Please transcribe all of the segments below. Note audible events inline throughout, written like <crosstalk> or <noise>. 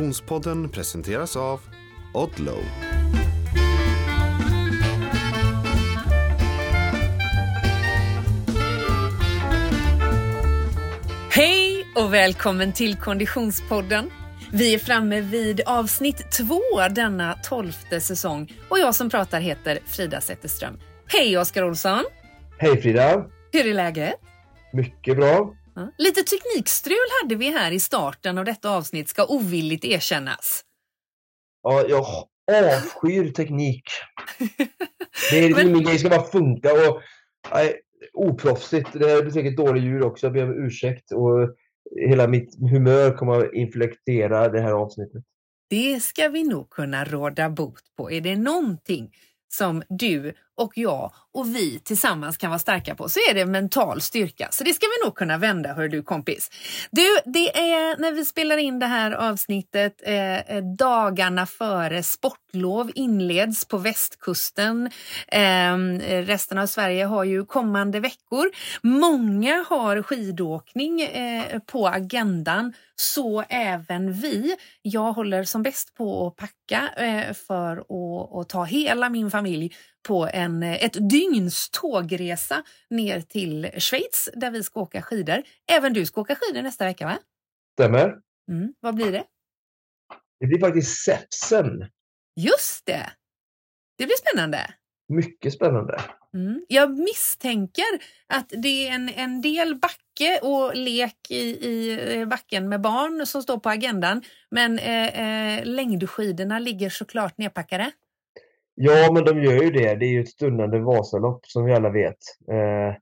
Konditionspodden presenteras av Odlow. Hej och välkommen till Konditionspodden. Vi är framme vid avsnitt två denna tolfte säsong och jag som pratar heter Frida Zetterström. Hej Oskar Olsson! Hej Frida! Hur är läget? Mycket bra. Lite teknikstrul hade vi här i starten av detta avsnitt ska ovilligt erkännas. Ja, jag avskyr teknik. Det är <laughs> Men... min grej, ska bara funka och nej, oproffsigt. Det här blir säkert dålig ljud också, jag ber om ursäkt. Och hela mitt humör kommer att inflektera det här avsnittet. Det ska vi nog kunna råda bot på. Är det någonting som du och jag och vi tillsammans kan vara starka på så är det mental styrka. Så det ska vi nog kunna vända, hör du kompis. Du, det är när vi spelar in det här avsnittet eh, eh dagarna före sportlov inleds på västkusten. Ehm, eh, resten av Sverige har ju kommande veckor. Många har skidåkning eh, på agendan, så även vi. Jag håller som bäst på att packa eh, för att, att ta hela min familj på en, ett dygns tågresa ner till Schweiz där vi ska åka skidor. Även du ska åka skidor nästa vecka, va? Stämmer. Mm, vad blir det? Det blir faktiskt Sepsen. Just det! Det blir spännande. Mycket spännande. Mm. Jag misstänker att det är en, en del backe och lek i, i backen med barn som står på agendan. Men eh, eh, längdskidorna ligger såklart nedpackade. Ja, men de gör ju det. Det är ju ett stundande Vasalopp som vi alla vet. Eh,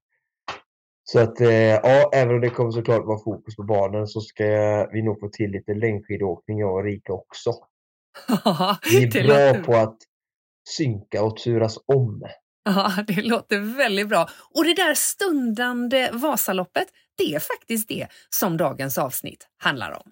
så att eh, ja, även om det kommer såklart vara fokus på barnen så ska vi nog få till lite längdskidåkning jag och Rika också. <laughs> vi är bra på att synka och turas om. <laughs> Ja, det låter väldigt bra. Och det där stundande Vasaloppet, det är faktiskt det som dagens avsnitt handlar om.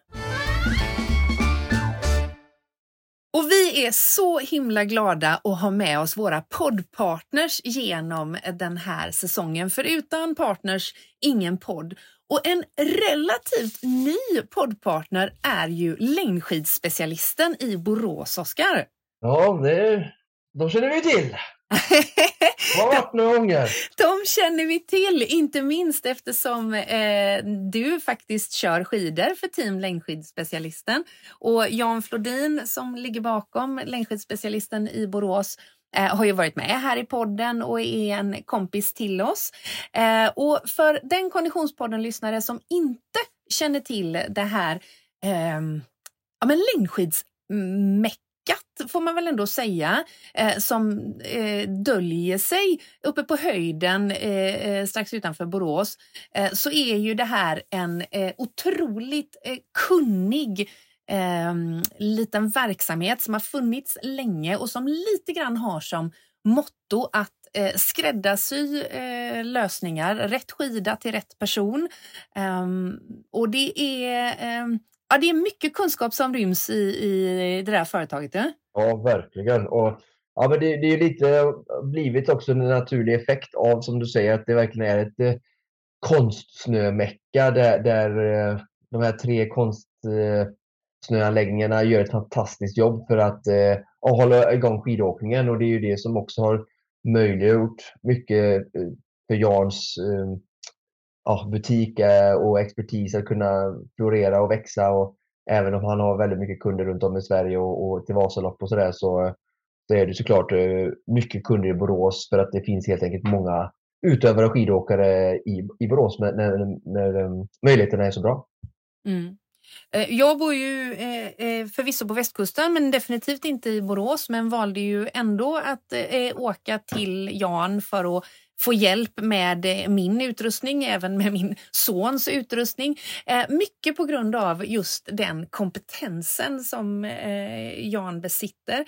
Och vi är så himla glada att ha med oss våra poddpartners genom den här säsongen. För utan partners, ingen podd. Och en relativt ny poddpartner är ju längdskidspecialisten i Borås, Oskar. Ja, det, de känner vi till. <laughs> Gånger. De känner vi till, inte minst eftersom eh, du faktiskt kör skidor för Team Längdskidspecialisten. Och Jan Flodin som ligger bakom Längdskidspecialisten i Borås eh, har ju varit med här i podden och är en kompis till oss. Eh, och för den Konditionspodden-lyssnare som inte känner till det här eh, ja, men skatt får man väl ändå säga, eh, som eh, döljer sig uppe på höjden eh, eh strax utanför Borås, eh, så är ju det här en eh, otroligt eh, kunnig ehm, liten verksamhet som har funnits länge och som lite grann har som motto att eh, skräddarsy eh, lösningar, rätt skida till rätt person. Um, och det är um, Ja, det är mycket kunskap som ryms i, i det där företaget. Ja, ja verkligen. Och, ja, men det, det är lite blivit också en naturlig effekt av, som du säger, att det verkligen är ett eh, konstsnömecka där, där eh, de här tre konstsnöanläggningarna gör ett fantastiskt jobb för att eh, hålla igång skidåkningen. Och det är ju det som också har möjliggjort mycket eh, för Jans eh, ja, butik och expertis att kunna florera och växa. Och även om han har väldigt mycket kunder runt om i Sverige och, och till Vasalopp och sådär så, så är det såklart eh, mycket kunder i Borås för att det finns helt enkelt många utövare och skidåkare i, i Borås när, när, när eh, möjligheterna är så bra. Mm. Eh, jag bor ju förvisso på västkusten men definitivt inte i Borås men valde ju ändå att åka till Jan för att få hjälp med eh, min utrustning, även med min sons utrustning. Eh, mycket på grund av just den kompetensen som eh, Jan besitter.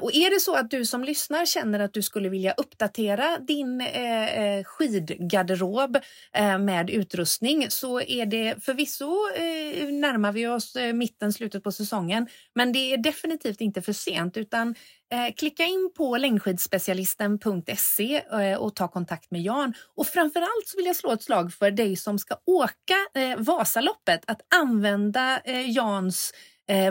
Och är det så att du som lyssnar känner att du skulle vilja uppdatera din skidgarderob med utrustning så är det förvisso närmar vi oss mitten, slutet på säsongen, men det är definitivt inte för sent utan Eh, klicka in på längdskidspecialisten.se eh, och ta kontakt med Jan. Och framförallt så vill jag slå ett slag för dig som ska åka eh, Vasaloppet att använda Jans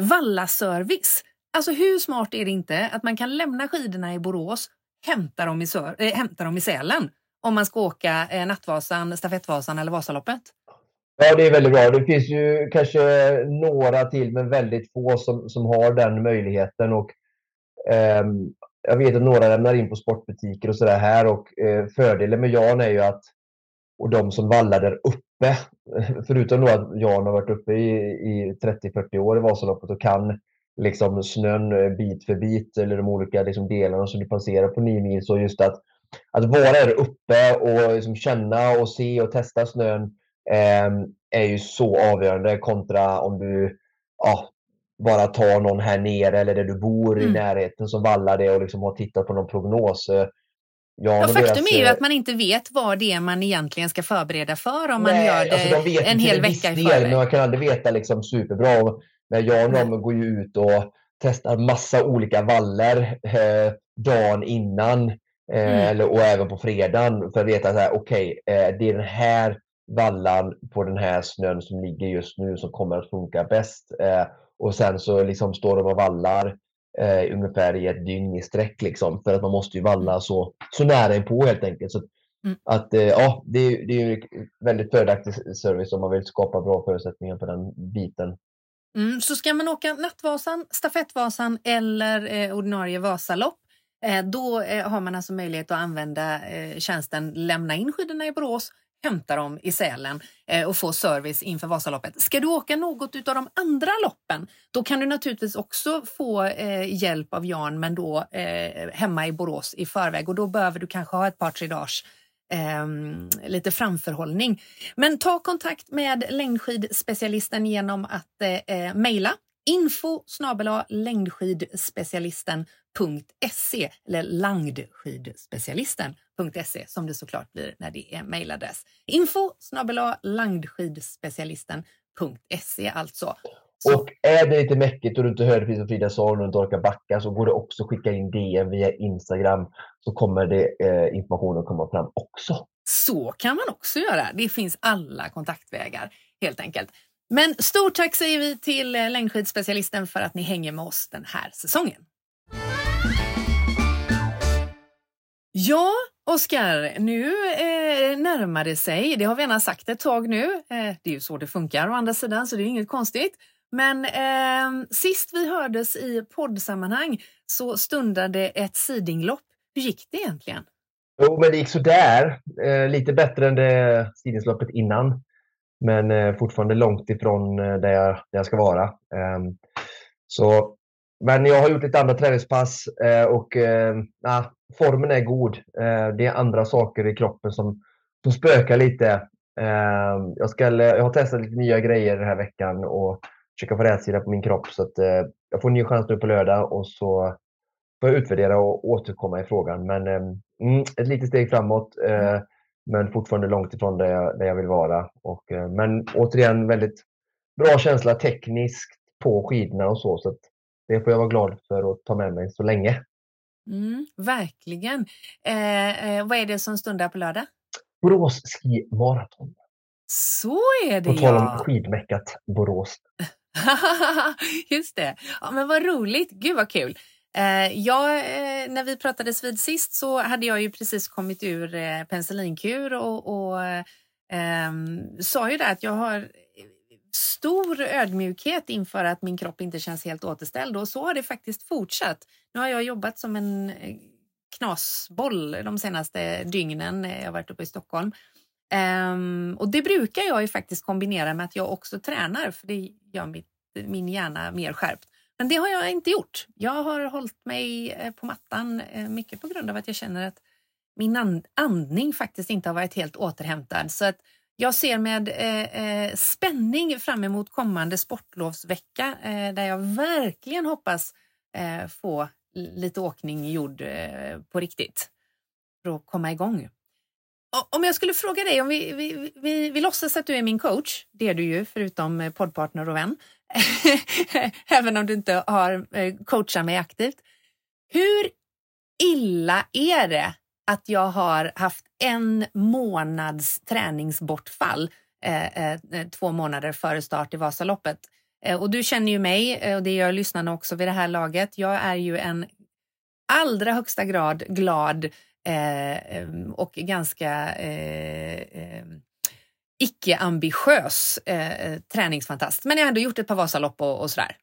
Vallaservice. Alltså hur smart är det inte att man kan lämna skidorna i Borås, hämta dem i, Sör, äh, hämta dem i Sälen om man ska åka eh, Nattvasan, Stafettvasan eller Vasaloppet? Ja, det är väldigt bra. Det finns ju kanske några till, men väldigt få som, som har den möjligheten. Och, Ehm, jag vet att några lämnar in på sportbutiker och sådär här och eh, fördelen med Jan är ju att och de som vallar där uppe, <laughs> förutom då att Jan har varit uppe i, i 30-40 år i Vasaloppet och kan liksom snön eh, bit för bit eller de olika liksom delarna som du passerar på 9 mil. Så just att, att vara där uppe och liksom känna och se och testa snön eh, är ju så avgörande kontra om du ja, bara tar någon här nere eller där du bor mm. i närheten som vallar det och liksom har tittat på någon prognos. Ja, ja, faktum deras, är ju att man inte vet vad det är man egentligen ska förbereda för om nej, man gör det alltså de en hel vecka i förväg. Men man kan aldrig veta liksom superbra. Men jag och de går ju ut och testar massa olika valler eh, dagen innan eh, mm. eller, och även på fredagen för att veta att okej, okay, eh, det är den här vallan på den här snön som ligger just nu som kommer att funka bäst. Eh, och sen så liksom står de och vallar eh, ungefär i ett dygn i sträck liksom, för att man måste ju valla mm. så, så nära inpå helt enkelt. Så mm. att, eh, ja, det, är, det är väldigt fördelaktig service om man vill skapa bra förutsättningar på den biten. Mm, så ska man åka Nattvasan, Stafettvasan eller eh, ordinarie Vasalopp eh, då eh, har man alltså möjlighet att använda eh, tjänsten lämna in skidorna i Borås hämta dem i Sälen eh, och få service inför Vasaloppet. Ska du åka något av de andra loppen, då kan du naturligtvis också få eh, hjälp av Jan, men då eh, hemma i Borås i förväg och då behöver du kanske ha ett par tre dagars eh, lite framförhållning. Men ta kontakt med längdskidspecialisten genom att eh, eh mejla info längdskidspecialisten.se eller langdskidspecialisten.se som det såklart blir när det är mejladress. Info langdskidspecialisten.se alltså. Så. Och är det lite mäckigt och du inte hör det finns en Frida Salo och inte orkar backa så går det också att skicka in DM via Instagram så kommer det eh, informationen komma fram också. Så kan man också göra. Det finns alla kontaktvägar helt enkelt. Men stort tack säger vi till eh, längdskidspecialisten för att ni hänger med oss den här säsongen. Ja, Oskar, nu eh, närmar det sig. Det har vi gärna sagt ett tag nu. Eh, det är ju så det funkar å andra sidan, så det är inget konstigt. Men eh, sist vi hördes i poddsammanhang så stundade ett sidinglopp. Hur gick det egentligen? Jo, men det gick sådär. Eh, lite bättre än det sidingsloppet innan. Men eh, fortfarande långt ifrån eh, där, jag, där jag ska vara. Ehm, så, men jag har gjort lite andra träningspass eh, och nah, formen är god. det är andra saker i kroppen som, som spökar lite. Ehm, jag, ska, jag har testat lite nya grejer den här veckan och försöka få rätsida på min kropp. Så att, jag får en ny chans nu på lördag och så får jag utvärdera och återkomma i frågan. Men mm, ett litet steg framåt. Mm men fortfarande långt ifrån där jag, där jag vill vara. Och, eh, men återigen väldigt bra känsla tekniskt på skidorna och så. så det får jag vara glad för att ta med mig så länge. Mm, verkligen. Eh, eh, vad är det som stundar på lördag? Borås Ski Marathon. Så är det På tal om skidmäckat Borås. <laughs> Just det. Ja, men vad roligt. Gud vad kul. Eh, ja, eh, när vi pratades vid sist så hade jag ju precis kommit ur penicillinkur och, och eh, sa ju det att jag har stor ödmjukhet inför att min kropp inte känns helt återställd och så har det faktiskt fortsatt. Nu har jag jobbat som en eh, knasboll de senaste dygnen. Eh, jag har varit uppe i Stockholm. Um, och det brukar jag ju faktiskt kombinera med att jag också tränar för det gör mitt, min hjärna mer skärpt. Men det har jag inte gjort. Jag har hållit mig eh, på mattan mycket på grund av att jag känner att min andning faktiskt inte har varit helt återhämtad. Så att jag ser med eh, eh, spänning fram emot kommande sportlovsvecka eh, där jag verkligen hoppas eh, få lite åkning gjord på riktigt för att komma igång. Om jag skulle fråga dig, om vi, vi, vi, vi låtsas att du är min coach, det är du ju förutom poddpartner och vän, <laughs> även om du inte har coachat mig aktivt. Hur illa är det att jag har haft en månads träningsbortfall eh, eh, eh, två månader före start i Vasaloppet? Eh, och du känner ju mig eh, och det gör lyssnarna också vid det här laget. Jag är ju en allra högsta grad glad eh, och ganska eh, eh, icke-ambitiös eh, träningsfantast. Men jag har ändå gjort ett par Vasalopp och, och sådär.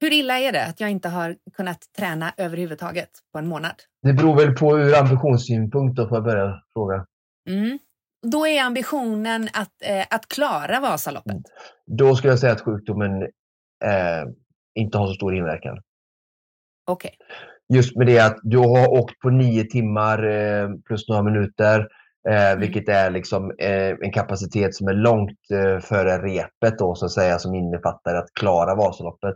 Hur illa är det att jag inte har kunnat träna överhuvudtaget på en månad? Det beror väl på ur ambitionssynpunkt då, får jag börja fråga. Mm. Då är ambitionen att, eh, att klara Vasaloppet? Mm. Då skulle jag säga att sjukdomen eh, inte har så stor inverkan. Okej. Okay. Just med det att du har åkt på nio timmar eh, plus några minuter. Eh, mm. Vilket är liksom, eh, en kapacitet som är långt eh, före repet då, så att säga, som innefattar att klara Vasaloppet.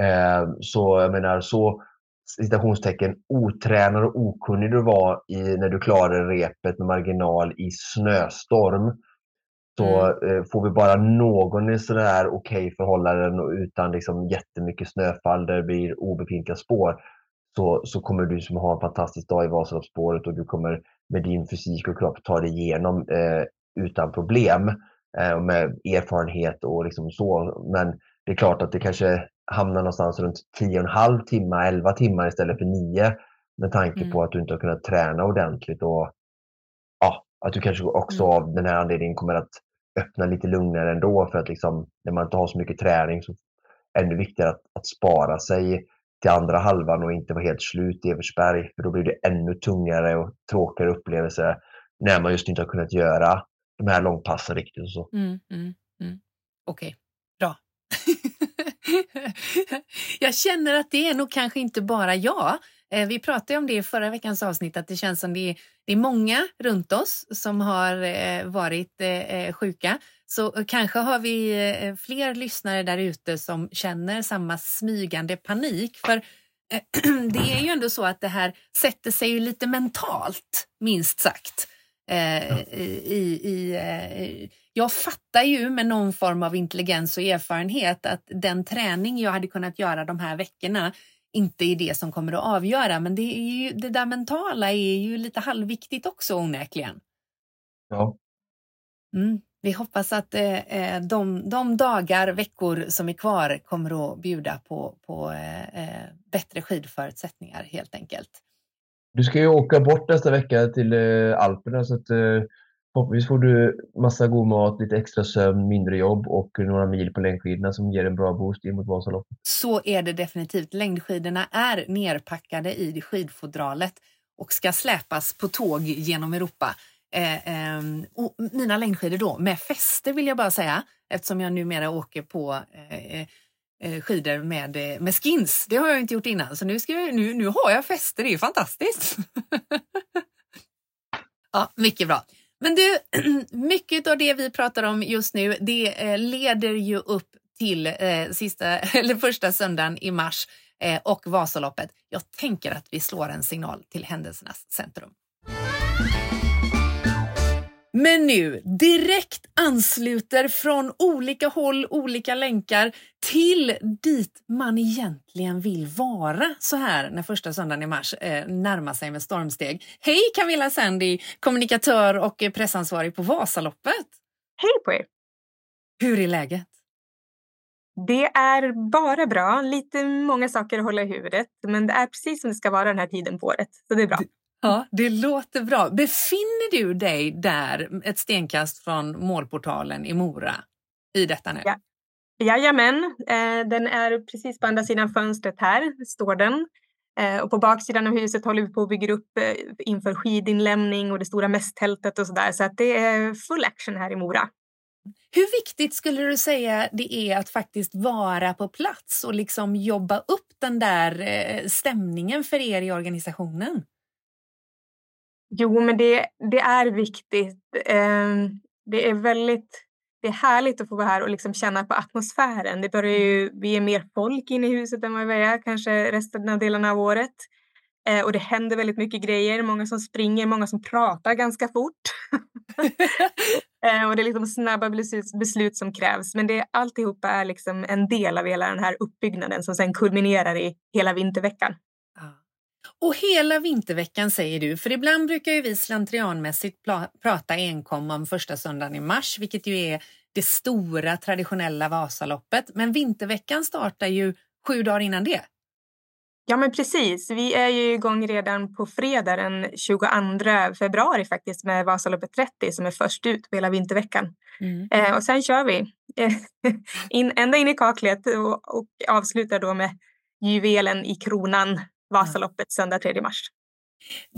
Eh, så jag menar, så citationstecken otränad och okunnig du var i, när du klarade repet med marginal i snöstorm. Så mm. eh, får vi bara någon i sådär okej okay förhållanden och utan liksom jättemycket snöfall där det blir obefintliga spår så, så kommer du som ha en fantastisk dag i Vasaloppsspåret och du kommer med din fysik och kropp ta dig igenom eh, utan problem eh, med erfarenhet och liksom så. Men det är klart att det kanske hamnar någonstans runt 10,5 timmar, 11 timmar istället för 9 med tanke mm. på att du inte har kunnat träna ordentligt och ja, att du kanske också mm. av den här anledningen kommer att öppna lite lugnare ändå för att liksom, när man inte har så mycket träning så är det ännu viktigare att, att spara sig till andra halvan och inte vara helt slut i Eversberg. För då blir det ännu tungare och tråkigare upplevelse när man just inte har kunnat göra de här långpassen riktigt. Och så. Mm, mm, mm. Okej, okay. bra. <laughs> <laughs> jag känner att det är nog kanske inte bara jag. Eh, vi pratade om det i förra veckans avsnitt, att det känns som det är, det är många runt oss som har eh, varit eh, sjuka. Så kanske har vi fler lyssnare där ute som känner samma smygande panik. För <clears throat> det är ju ändå så att det här sätter sig ju lite mentalt, minst sagt. I, i, jag fattar ju med någon form av intelligens och erfarenhet att den träning jag hade kunnat göra de här veckorna inte är det som kommer att avgöra. Men det, är ju, det där mentala är ju lite halvviktigt också onekligen. Ja. Mm. Vi hoppas att eh, eh, de, de dagar, veckor som är kvar kommer att bjuda på, på eh, eh, bättre skidförutsättningar helt enkelt. Du ska ju åka bort nästa vecka till eh, Alperna så att eh, Förhoppningsvis får du massa god mat, lite extra sömn, mindre jobb och några mil på längdskidorna som ger en bra boost in mot Vasaloppet. Så är det definitivt. Längdskidorna är nerpackade i skidfodralet och ska släpas på tåg genom Europa. Eh, eh, och mina längdskidor då med fäste vill jag bara säga eftersom jag numera åker på eh, eh skidor med, eh, med skins. Det har jag inte gjort innan så nu, ska jag, nu, nu har jag fäste. Det är fantastiskt. <laughs> ja, mycket bra. Men du, <clears throat> mycket av det vi pratar om just nu, det eh, leder ju upp till eh, sista, <laughs> eller första söndagen i mars eh, och Vasaloppet. Jag tänker att vi slår en signal till händelsernas centrum. Men nu direkt ansluter från olika håll, olika länkar till dit man egentligen vill vara så här när första söndagen i mars eh, närmar sig med stormsteg. Hej Camilla Sandy, kommunikatör och pressansvarig på Vasaloppet. Hej på er! Hur är läget? Det är bara bra. Lite många saker att hålla i huvudet, men det är precis som det ska vara den här tiden på året, så det är bra. Ja, det låter bra. Befinner du dig där ett stenkast från målportalen i Mora i detta nu? Ja. Jajamän, eh, den är precis på andra sidan fönstret här, står den. Eh, och på baksidan av huset håller vi på att bygga upp eh, inför skidinlämning och det stora mässtältet och sådär. Så att det är full action här i Mora. Hur viktigt skulle du säga det är att faktiskt vara på plats och liksom jobba upp den där stämningen för er i organisationen? Jo, men det, det är viktigt. Ehm, det är väldigt det är härligt att få vara här och liksom känna på atmosfären. Det börjar ju, vi är mer folk inne i huset än vad vi är kanske resten av delarna av året. Eh, och det händer väldigt mycket grejer. Många som springer, många som pratar ganska fort. <laughs> eh, och det är liksom snabba beslut, beslut, som krävs. Men det, alltihopa är liksom en del av hela den här uppbyggnaden som sen kulminerar i hela vinterveckan. Och hela vinterveckan säger du, för ibland brukar ju vi slentrianmässigt prata enkom om första söndagen i mars, vilket ju är det stora traditionella Vasaloppet. Men vinterveckan startar ju sju dagar innan det. Ja, men precis. Vi är ju igång redan på fredag den 22 februari faktiskt med Vasaloppet 30 som är först ut på hela vinterveckan. Mm. Eh, och sen kör vi <laughs> in, ända in i kaklet och, och avslutar då med juvelen i kronan Vasaloppet söndag 3 mars.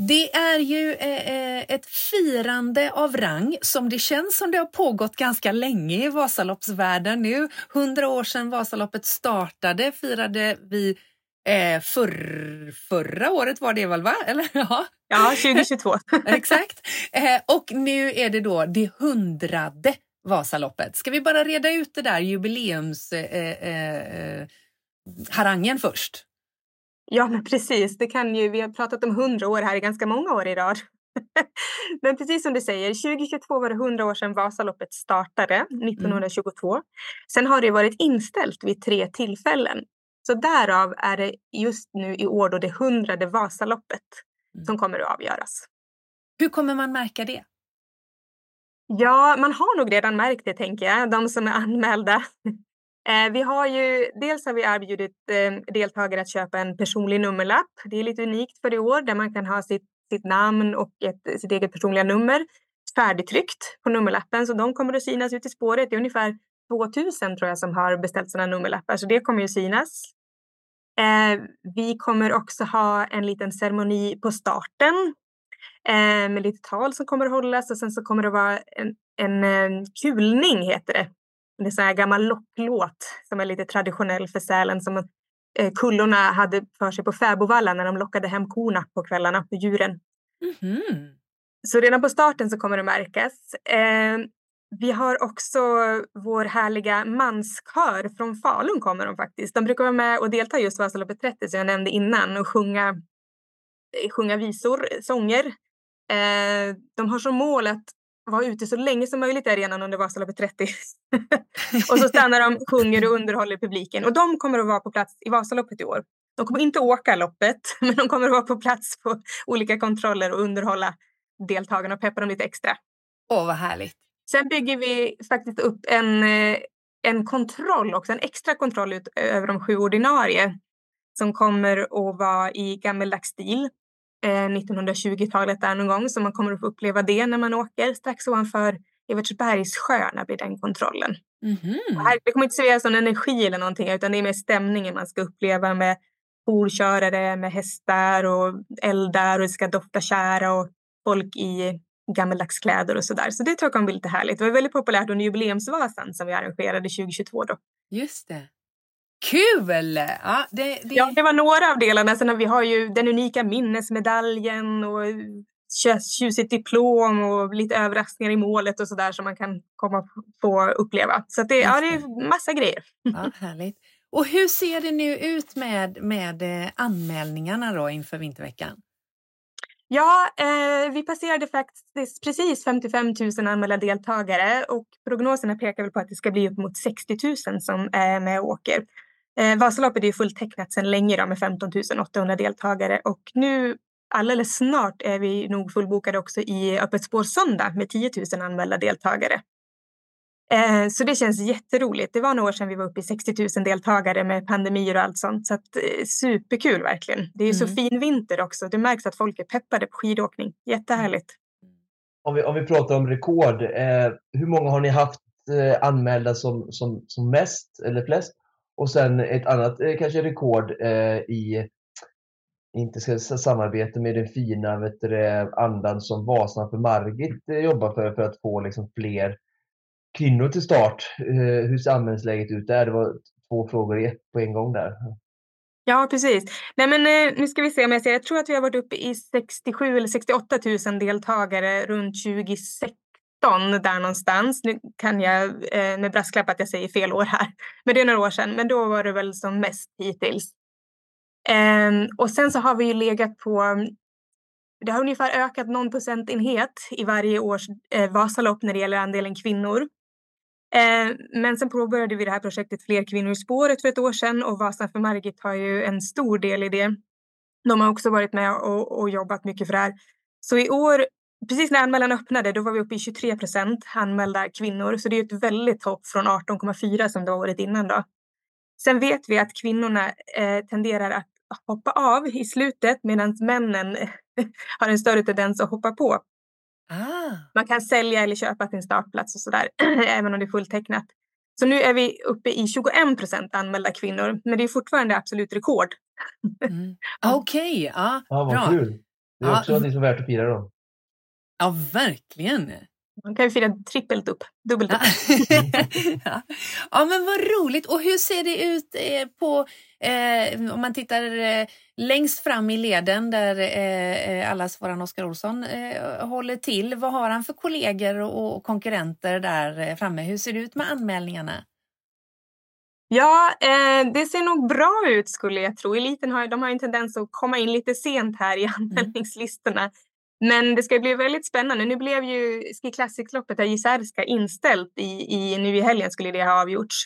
Det är ju eh, eh, ett firande av rang som det känns som det har pågått ganska länge i Vasaloppsvärlden nu. Hundra år sedan Vasaloppet startade firade vi eh, förr, förra året var det väl va? <laughs> Eller? Ja, ja 2022. <laughs> Exakt. Eh, och nu är det då det hundrade Vasaloppet. Ska vi bara reda ut det där jubileumsharangen eh, eh, först? Ja, men precis. Det kan ju, vi har pratat om hundra år här i ganska många år i rad. <laughs> men precis som du säger, 2022 var det hundra år sedan Vasaloppet startade, 1922. Mm. Sen har det varit inställt vid tre tillfällen. Så därav är det just nu i år då det hundrade Vasaloppet mm. som kommer att avgöras. Hur kommer man märka det? Ja, man har nog redan märkt det tänker jag, de som är anmälda. Eh, vi har ju, dels har vi erbjudit eh, deltagare att köpa en personlig nummerlapp. Det är lite unikt för i år där man kan ha sitt, sitt namn och ett, sitt eget personliga nummer färdigtryckt på nummerlappen. Så de kommer att synas ut i spåret. Det är ungefär 2000 tror jag som har beställt sina nummerlappar så det kommer ju synas. Eh, vi kommer också ha en liten ceremoni på starten eh, med lite tal som kommer att hållas och sen så kommer det vara en, en eh, kulning heter det det är så här gammal locklåt som är lite traditionell för Sälen som eh, kullorna hade för sig på Fäbodvallen när de lockade hem korna på kvällarna, för djuren. Mm. Så redan på starten så kommer det märkas. Eh, vi har också vår härliga manskör från Falun kommer de faktiskt. De brukar vara med och delta just Vasaloppet 30 som jag nämnde innan och sjunga, eh, sjunga visor, sånger. Eh, de har som mål att vara ute så länge som möjligt i arenan under Vasaloppet 30. <laughs> och så stannar de, sjunger och underhåller publiken. Och de kommer att vara på plats i Vasaloppet i år. De kommer inte åka loppet, <laughs> men de kommer att vara på plats på olika kontroller och underhålla deltagarna och peppa dem lite extra. Åh, vad härligt. Sen bygger vi faktiskt upp en, eh, en kontroll också, en extra kontroll ut över de sju ordinarie som kommer att vara i gammeldags stil. 1920-talet där någon gång så man kommer att få uppleva det när man åker. Strax ovanför Evertsbergssjön blir den kontrollen. Mm -hmm. här, det kommer inte serveras någon energi eller någonting utan det är mer stämningen man ska uppleva med horkörare, med hästar och eldar och det ska dofta kära och folk i gammeldags kläder och sådär. Så det tror jag kommer bli lite härligt. Det var väldigt populärt under jubileumsvasan som vi arrangerade 2022 då. Just det. Kul! Ja det, det... ja, det var några av delarna. Sen har vi har ju den unika minnesmedaljen och tjusigt diplom och lite överraskningar i målet och sådär som man kan komma få uppleva. Så det, ja, det är massa grejer. Ja, <laughs> härligt. Och hur ser det nu ut med, med eh, anmälningarna då inför vinterveckan? Ja, eh, vi passerade faktiskt precis 55 000 anmälda deltagare och prognoserna pekar väl på att det ska bli upp mot 60 000 som är med och åker. Eh, Vasaloppet är ju fulltecknat sedan länge då, med 15 800 deltagare och nu alldeles snart är vi nog fullbokade också i Öppet spår söndag med 10 000 anmälda deltagare. Eh, så det känns jätteroligt. Det var några år sedan vi var uppe i 60 000 deltagare med pandemier och allt sånt. Så att, eh, superkul verkligen. Det är mm. så fin vinter också. Det märks att folk är peppade på skidåkning. Jättehärligt. Om vi, om vi pratar om rekord, eh, hur många har ni haft eh, anmälda som, som, som mest eller flest? Och sen ett annat eh, kanske rekord eh, i inte ska samarbete med den fina vet du, andan som Vasan för Margit eh, jobbar för, för att få liksom fler kvinnor till start. Eh, hur ser användningsläget ut där? Det var två frågor i ett på en gång där. Ja, precis. Nej, men, nu ska vi se om jag ser. Jag tror att vi har varit uppe i 67 eller 68 000 deltagare runt 2016 där någonstans. Nu kan jag eh, med brasklapp att jag säger fel år här, men det är några år sedan. Men då var det väl som mest hittills. Eh, och sen så har vi ju legat på det har ungefär ökat någon procentenhet i varje års eh, Vasalopp när det gäller andelen kvinnor. Eh, men sen påbörjade vi det här projektet Fler kvinnor i spåret för ett år sedan och Vasan för Margit har ju en stor del i det. De har också varit med och, och jobbat mycket för det här. Så i år, precis när anmälan öppnade, då var vi uppe i 23 procent anmälda kvinnor. Så det är ett väldigt hopp från 18,4 som det var året innan. Då. Sen vet vi att kvinnorna eh, tenderar att hoppa av i slutet medan männen <laughs> har en större tendens att hoppa på. Ah. Man kan sälja eller köpa sin startplats och sådär, <clears throat> även om det är fulltecknat. Så nu är vi uppe i 21 procent anmälda kvinnor, men det är fortfarande absolut rekord. Mm. <laughs> Okej, okay. ja, ja, vad bra. kul. Det är också ja. något som är värt att fira då. Ja, verkligen. Man kan ju fira trippelt upp, dubbelt upp. <laughs> ja. ja, men vad roligt. Och hur ser det ut eh, på, eh, om man tittar eh, längst fram i leden där eh, eh allas våran Oskar Olsson eh, håller till. Vad har han för kollegor och, och konkurrenter där eh, framme? Hur ser det ut med anmälningarna? Ja, eh, det ser nog bra ut skulle jag tro. Eliten har, de har en tendens att komma in lite sent här i mm. anmälningslistorna. Men det ska bli väldigt spännande. Nu blev ju Ski Classics-loppet i Jizerska inställt i, i, nu i helgen skulle det ha avgjorts.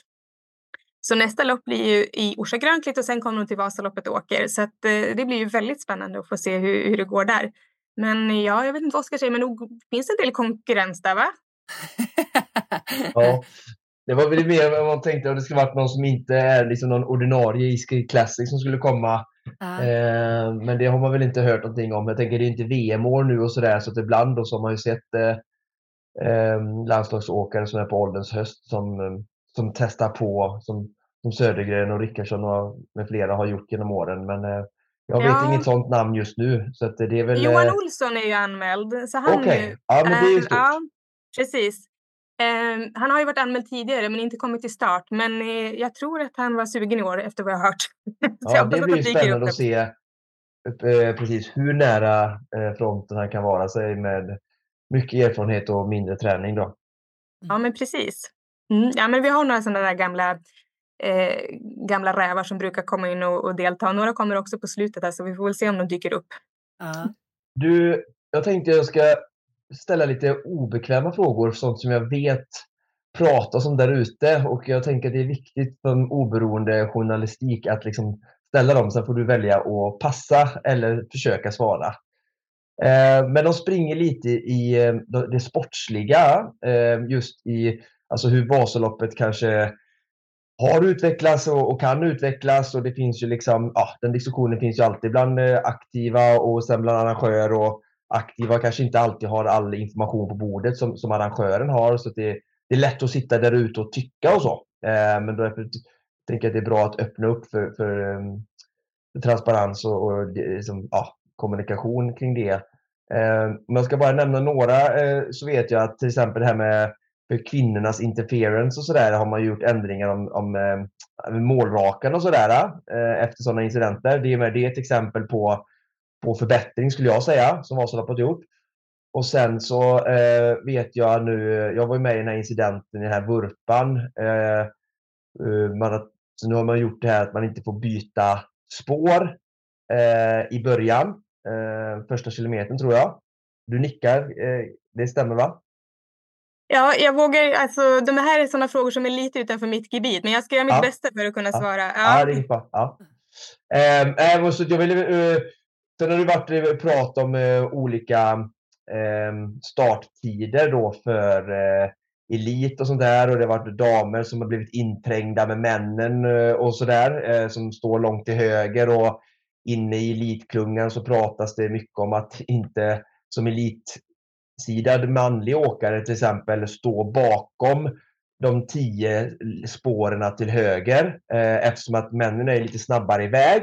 Så nästa lopp blir ju i Orsa Grönklitt och sen kommer de till Vasaloppet och åker. Så att, eh, det blir ju väldigt spännande att få se hur, hur det går där. Men ja, jag vet inte vad Oskar säger, men nog finns det en del konkurrens där va? <laughs> ja, det var väl mer vad man tänkte om det skulle varit någon som inte är liksom någon ordinarie i Ski Classic som skulle komma Eh, men det har man väl inte hört någonting om. Jag tänker det är inte VM-år nu och sådär så att ibland då så har man ju sett eh, eh, landslagsåkare som är på ålderns höst som, eh, som testar på som, som Södergren och Rickardsson och med flera har gjort genom åren. Men eh, jag vet ja. inget sånt namn just nu. Så att det är väl, Johan eh, Olsson är ju anmäld. Okej, okay. ja men det är ju stort. Ja, precis. Eh, han har ju varit anmäld tidigare men inte kommit till start. Men eh, jag tror att han var sugen i år efter vad jag har hört. <laughs> ja, det blir spännande att se eh, precis hur nära eh, fronten han kan vara sig med mycket erfarenhet och mindre träning. Då. Ja, men precis. Mm, ja, men vi har några sådana där gamla, eh, gamla rävar som brukar komma in och, och delta. Några kommer också på slutet, här, så vi får väl se om de dyker upp. Ja. Du, jag tänkte jag ska ställa lite obekväma frågor, sånt som jag vet pratas om där ute och jag tänker att det är viktigt för oberoende journalistik att liksom ställa dem. Sen får du välja att passa eller försöka svara. Eh, men de springer lite i eh, det sportsliga, eh, just i alltså hur Vasaloppet kanske har utvecklats och, kan utvecklas och det finns ju liksom, ja, den diskussionen finns ju alltid bland aktiva och sen bland arrangörer och aktiva kanske inte alltid har all information på bordet som, som arrangören har. Så det, det är lätt att sitta där ute och tycka och så. Eh, men därför tänker jag att det är bra att öppna upp för, för, för transparens och, och eh, liksom, ja, kommunikation kring det. Eh, om jag ska bara nämna några eh, så vet jag att till exempel det här med för kvinnornas interference och sådär har man gjort ändringar om, om eh, målrakan och sådär eh, efter sådana incidenter. Det är, det är ett exempel på på förbättring skulle jag säga, som Vasaloppet gjort. Och sen så eh, vet jag nu, jag var ju med i den här incidenten i den här vurpan. Eh, eh, man, så nu har man gjort det här att man inte får byta spår eh, i början, eh, första kilometern tror jag. Du nickar, eh, det stämmer va? Ja, jag vågar, alltså de här är sådana frågor som är lite utanför mitt gebit, men jag ska göra mitt ja. bästa för att kunna ja. svara. Ja, ja det är bra. Ja. Eh, så jag ville Sen har det varit eh, prat om eh, olika ehm, starttider då för eh, elit och sånt där. Och det har varit damer som har blivit inträngda med männen och sådär som står långt till höger. Och inne i elitklungan så pratas det mycket om att inte som elitsidad manlig åkare till exempel stå bakom de tio spåren till höger eftersom att männen är lite snabbare iväg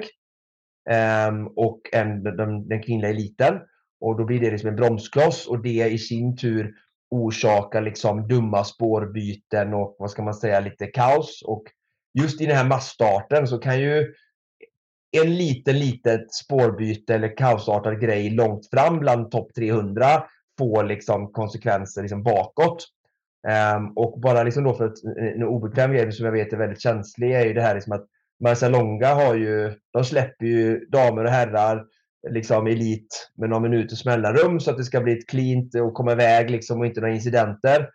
Ehm, och en, den, den kvinnliga eliten. Och då blir det liksom en bromskloss och det i sin tur orsakar liksom dumma spårbyten och vad ska man säga, lite kaos. Och just i den här massstarten så kan ju en liten, litet spårbyte eller kaosartad grej långt fram bland topp 300 få liksom konsekvenser liksom bakåt. Um, och bara liksom då för att, eh, en obekväm grej som jag vet är väldigt känslig är ju det här liksom att Marcialonga har ju, de släpper ju damer och herrar liksom elit med några minuters mellanrum så att det ska bli ett cleant och komma iväg liksom och inte några incidenter.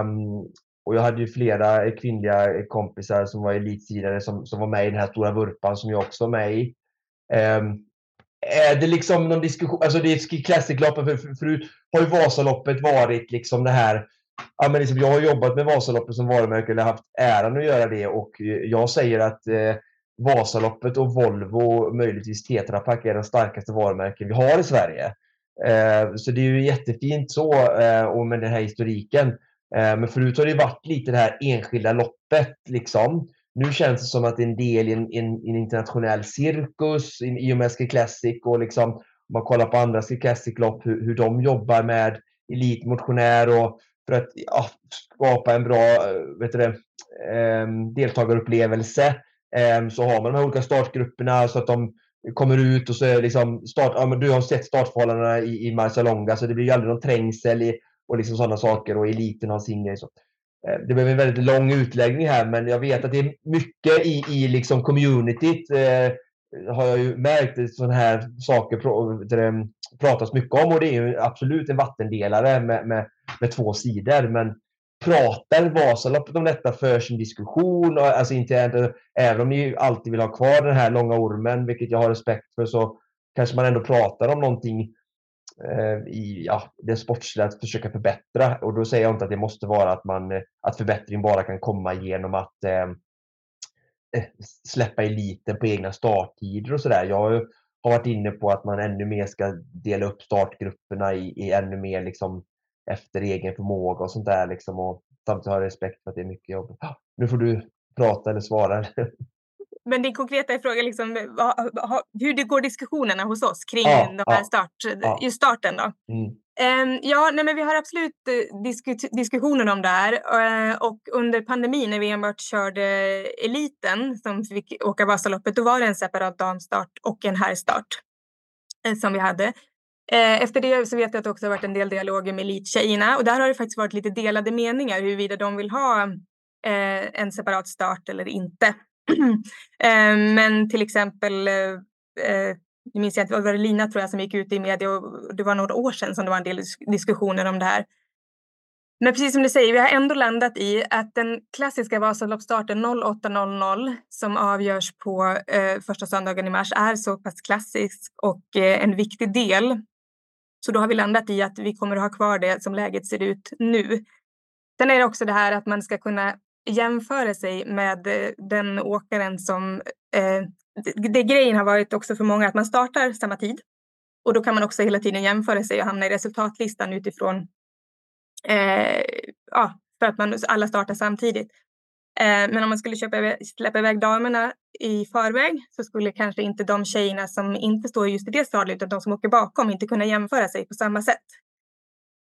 Um, och jag hade ju flera kvinnliga kompisar som var elitsidare som, som var med i den här stora vurpan som jag också var med i. Um, är det liksom någon diskussion, alltså det är Classic-loppet, för, för, förut har ju Vasaloppet varit liksom det här Ja, men liksom, jag har jobbat med Vasaloppet som varumärke, eller haft äran att göra det och eh, jag säger att eh, Vasaloppet och Volvo, möjligtvis Tetra Pak, är den starkaste varumärken vi har i Sverige. Eh, så det är ju jättefint så, eh, och med den här historiken. Eh, men förut har det varit lite det här enskilda loppet. Liksom. Nu känns det som att det är en del i en, en, en internationell cirkus i, i och med Ski Classic. Och liksom, om man kollar på andra Ski Classic-lopp, hur, hur de jobbar med elitmotionär och för att ja, skapa en bra vet du det, ehm, deltagarupplevelse. Ehm, så har man de här olika startgrupperna så att de kommer ut och så är liksom start, ja, men du har sett startförhållandena i, i Marcialonga så det blir ju aldrig någon trängsel i, och liksom sådana saker och eliten har sin grej. Så. Ehm, det blev en väldigt lång utläggning här men jag vet att det är mycket i, i liksom communityt eh, har jag ju märkt sådana här saker pratas mycket om och det är ju absolut en vattendelare med, med, med två sidor. Men pratar Vasaloppet om detta för sin diskussion, och, alltså inte, även om ni alltid vill ha kvar den här långa ormen, vilket jag har respekt för, så kanske man ändå pratar om någonting Eh, i ja, det sportsliga att försöka förbättra. Och då säger jag inte att det måste vara att, man, eh, att förbättring bara kan komma genom att eh, eh, släppa eliten på egna starttider och sådär. Jag har varit inne på att man ännu mer ska dela upp startgrupperna i, i ännu mer liksom, efter egen förmåga och sånt där. Liksom, och samtidigt ha respekt för att det är mycket jobb. Nu får du prata eller svara. Men din konkreta fråga liksom, hur det går diskussionerna hos oss kring ja, de här start, ja. just starten. Då. Mm. Um, ja, nej, men vi har absolut disku diskussioner om det här. Uh, och under pandemin när vi enbart körde eliten som fick åka Vasaloppet, då var det en separat damstart och en herrstart uh, som vi hade. Efter det så vet jag att det också har varit en del dialoger med elittjejerna och där har det faktiskt varit lite delade meningar huruvida de vill ha en separat start eller inte. <clears throat> Ehm, men till exempel, eh, eh, nu minns jag inte, var det Lina tror jag som gick ut i media och det var några år sedan som det var en del diskussioner om det här. Men precis som du säger, vi har ändå landat i att den klassiska Vasaloppsstarten 08.00 som avgörs på eh, första söndagen i mars är så pass klassisk och eh, en viktig del. Så då har vi landat i att vi kommer att ha kvar det som läget ser ut nu. Sen är det också det här att man ska kunna jämföra sig med eh, den åkaren som... Eh, det, det grejen har varit också för många att man startar samma tid och då kan man också hela tiden jämföra sig och hamna i resultatlistan utifrån eh, ja, för att man alla startar samtidigt. Eh, men om man skulle köpa, släppa iväg damerna i förväg så skulle kanske inte de tjejerna som inte står just i det stadiet utan de som åker bakom inte kunna jämföra sig på samma sätt.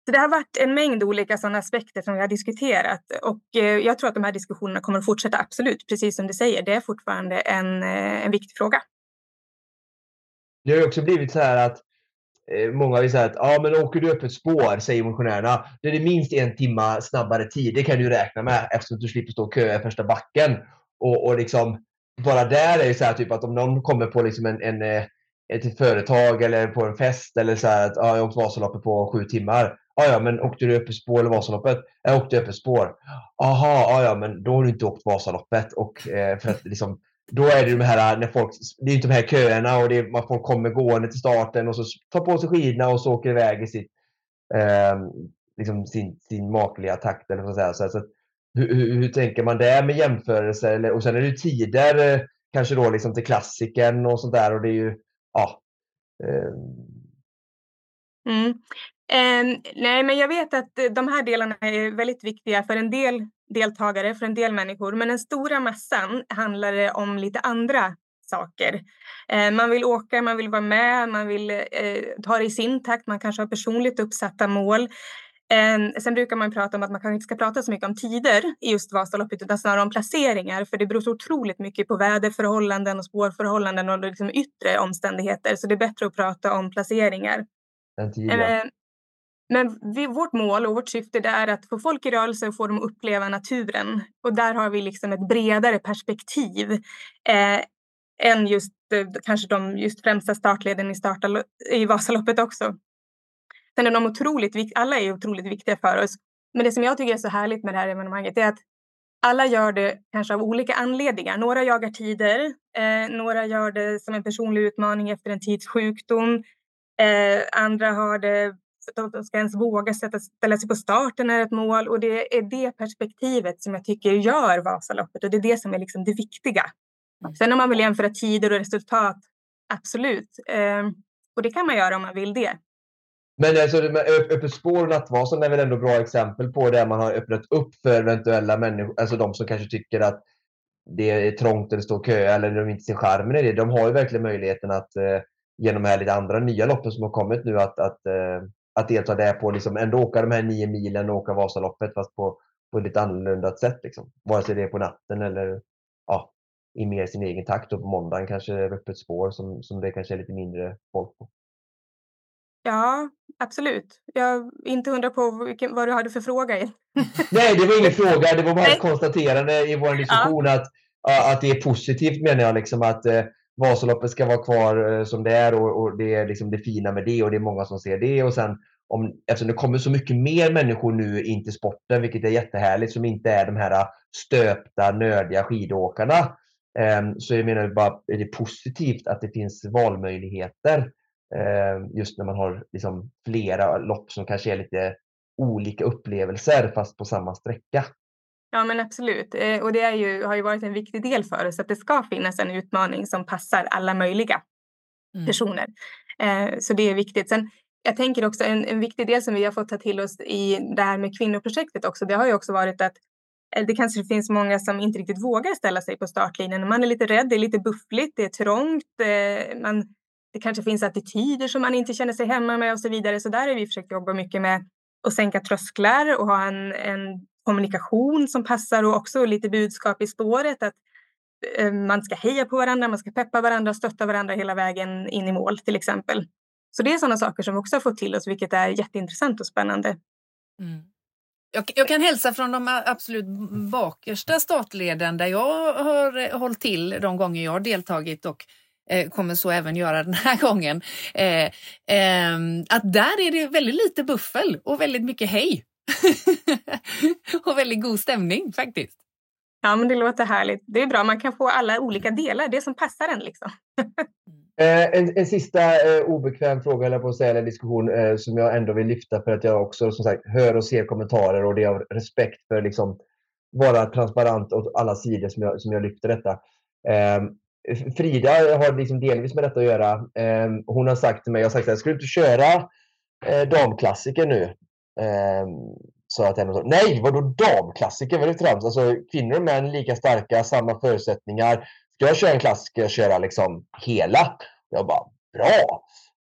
Så det har varit en mängd olika sådana aspekter som vi har diskuterat och eh, jag tror att de här diskussionerna kommer att fortsätta absolut, precis som du säger. Det är fortfarande en, eh, en viktig fråga. Det har också blivit så här att eh, många vill säga att ja, men åker du öppet spår, säger motionärerna, då är det minst en timma snabbare tid. Det kan du räkna med eftersom du slipper stå och köa i första backen. Och, och liksom, bara där är det så här typ att om någon kommer på liksom en, en ett företag eller på en fest eller så här att ja, jag åkt Vasaloppet på sju timmar. Ja, ja, men åkte du öppet-spår eller Vasaloppet? Jag åkte öppet-spår. Aha, ja, ja, men då har du inte åkt Vasaloppet. Och, eh, för att, liksom, då är det de här, eh, när folk, det är inte de här köerna och det är, man folk kommer gående till starten och så tar på sig skidorna och så åker iväg i sitt, eh, liksom sin, sin makliga takt. Eller så säga. Så, så, hur, hur, hur, tänker man där med jämförelser? och sen är det tider, eh, kanske då liksom till klassiken och sånt där. Och det är ju, ja. Eh. Mm. Eh, nej, men jag vet att eh, de här delarna är väldigt viktiga för en del deltagare, för en del människor. Men den stora massan handlar det om lite andra saker. Eh, man vill åka, man vill vara med, man vill eh, ta det i sin takt, man kanske har personligt uppsatta mål. Ehm, sen brukar man prata om att man kanske inte ska prata så mycket om tider i just Vasaloppet utan snarare om placeringar för det beror så otroligt mycket på väderförhållanden och spårförhållanden och liksom yttre omständigheter så det är bättre att prata om placeringar. Ehm, men vi, vårt mål och vårt syfte är att få folk i rörelse och få dem att uppleva naturen. Och där har vi liksom ett bredare perspektiv eh, än just eh, kanske de just främsta startleden i, starta, i Vasaloppet också. Sen är de otroligt, alla är otroligt viktiga för oss. Men det som jag tycker är så härligt med det här evenemanget är att alla gör det kanske av olika anledningar. Några jagar tider, Eh, några gör det som en personlig utmaning efter en tids sjukdom. Eh, andra har det de ska ens våga sätta, ställa sig på starten är ett mål och det är det perspektivet som jag tycker gör Vasaloppet och det är det som är liksom det viktiga. Mm. Sen om man vill jämföra tider och resultat, absolut. Eh, och det kan man göra om man vill det. Men alltså, Öppet spår och Nattvasan är väl ändå bra exempel på där man har öppnat upp för eventuella människor, alltså de som kanske tycker att det är trångt eller står kö eller de inte ser charmen i det. De har ju verkligen möjligheten att eh, genom de här lite andra nya loppen som har kommit nu att, att, eh, att delta där på liksom ändå åka de här nio milen och åka Vasaloppet fast på, på ett lite annorlunda sätt. Liksom. Vare sig det är på natten eller ja, i mer sin egen takt och på måndagen kanske öppet spår som, som det kanske är lite mindre folk på. Ja, absolut. Jag är inte hundra på vilken, vad du hade för fråga. <laughs> Nej, det var ingen fråga. Det var bara ett konstaterande i vår diskussion ja. att, att det är positivt menar jag. Liksom, att eh, Vasaloppet ska vara kvar eh, som det är och, och, det är liksom det fina med det och det är många som ser det. Och sen om, eftersom det kommer så mycket mer människor nu in till sporten, vilket är jättehärligt, som inte är de här eh, stöpta, nördiga skidåkarna. Ehm, så jag menar bara, är det positivt att det finns valmöjligheter eh, just när man har liksom flera lopp som kanske är lite olika upplevelser fast på samma sträcka. Ja men absolut eh, och det är ju, har ju varit en viktig del för oss att det ska finnas en utmaning som passar alla möjliga mm. personer. Eh, så det är viktigt. Sen, jag tänker också en, en viktig del som vi har fått ta till oss i det här med kvinnoprojektet också. Det har ju också varit att det kanske finns många som inte riktigt vågar ställa sig på startlinjen. Man är lite rädd, det är lite buffligt, det är trångt. Man det kanske finns attityder som man inte känner sig hemma med och så vidare. Så där har vi försökt jobba mycket med att sänka trösklar och ha en, en kommunikation som passar och också lite budskap i spåret att eh, man ska heja på varandra, man ska peppa varandra, stötta varandra hela vägen in i mål till exempel. Så det är sådana saker som vi också har fått till oss, vilket är jätteintressant och spännande. Mm. Jag, jag, kan hälsa från de absolut bakersta startleden där jag har eh, hållit till de gånger jag har deltagit och Eh, kommer så även göra den här <laughs> gången. Eh, eh, att där är det väldigt lite buffel och väldigt mycket hej. <laughs> och väldigt god stämning faktiskt. Ja, men det låter härligt. Det är bra, man kan få alla olika delar, det som passar en liksom. <laughs> Eh, en, en, sista eh, obekväm fråga, eller på att säga, eller diskussion eh, som jag ändå vill lyfta för att jag också som sagt hör och ser kommentarer och det är av respekt för liksom vara transparent åt alla sidor som jag, som jag lyfter detta. Ehm, Frida har liksom delvis med detta att göra. Ehm, hon har sagt till mig, jag har sagt att skulle du inte köra eh, damklassiker nu? Ehm, så att henne nej, vadå damklassiker? Vad är det trams? Alltså kvinnor och män lika starka, samma förutsättningar. Ska jag köra en klass ska jag köra liksom hela? Jag bara, bra!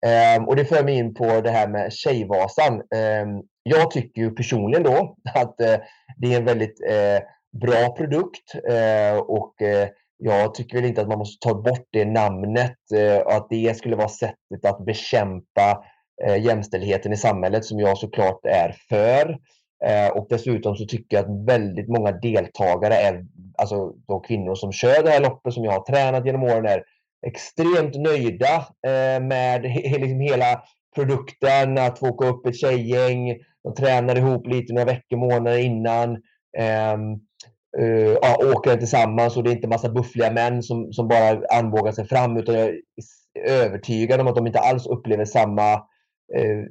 Eh, och det för mig in på det här med Tjejvasan. Eh, jag tycker ju personligen då att eh, det är en väldigt eh, bra produkt ehm, och eh, jag tycker väl inte att man måste ta bort det namnet eh, och att det skulle vara sättet att bekämpa Eh, jämställdheten i samhället som jag såklart är för. Eh, och dessutom så tycker jag att väldigt många deltagare, är, alltså de kvinnor som kör det här loppet som jag har tränat genom åren, är extremt nöjda eh, med liksom hela produkten, att få åka upp ett tjejgäng, de tränar ihop lite några veckor, månader innan. Um, ja, åker tillsammans och det är inte massa buffliga män som, som bara anbågar sig fram utan jag är övertygad om att de inte alls upplever samma Eh,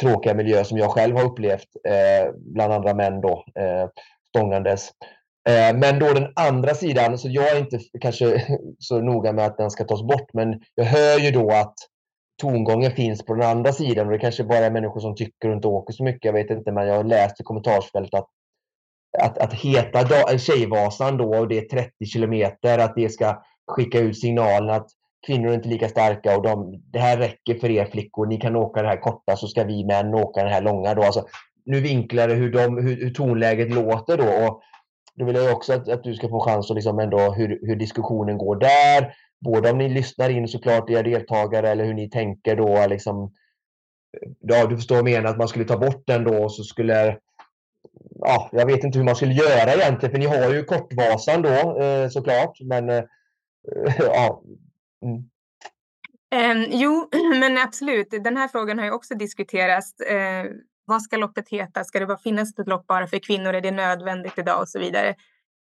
tråkiga miljö som jag själv har upplevt eh, bland andra män då, eh, stångandes. Men då den andra sidan, så jag är inte kanske <laughs> så noga med att den ska tas bort, men jag hör ju då att tongången finns på den andra sidan och det kanske bara är människor som tycker och inte åker så mycket. Jag vet inte, men jag har läst i kommentarsfält att att, att heta Tjejvasan då och det är 30 kilometer, att det ska skicka ut signalen att kvinnor är inte lika starka och de, det här räcker för er flickor. Ni kan åka det här korta så ska vi män åka den här långa. Då. Alltså, nu vinklar det hur, de, hur, hur tonläget låter då. Och då vill jag också att, att du ska få chans att liksom ändå hur, hur diskussionen går där. Både om ni lyssnar in såklart, era deltagare, eller hur ni tänker då. Liksom, ja, du förstår vad jag menar, att man skulle ta bort den då och så skulle ja, jag vet inte hur man skulle göra egentligen, för ni har ju Kortvasan då eh, såklart. Men eh, <laughs> ja. Mm. Eh, jo, <clears throat> men absolut. Den här frågan har ju också diskuterats. Eh, vad ska loppet heta? Ska det bara finnas ett lopp bara för kvinnor? Är det nödvändigt idag och så vidare?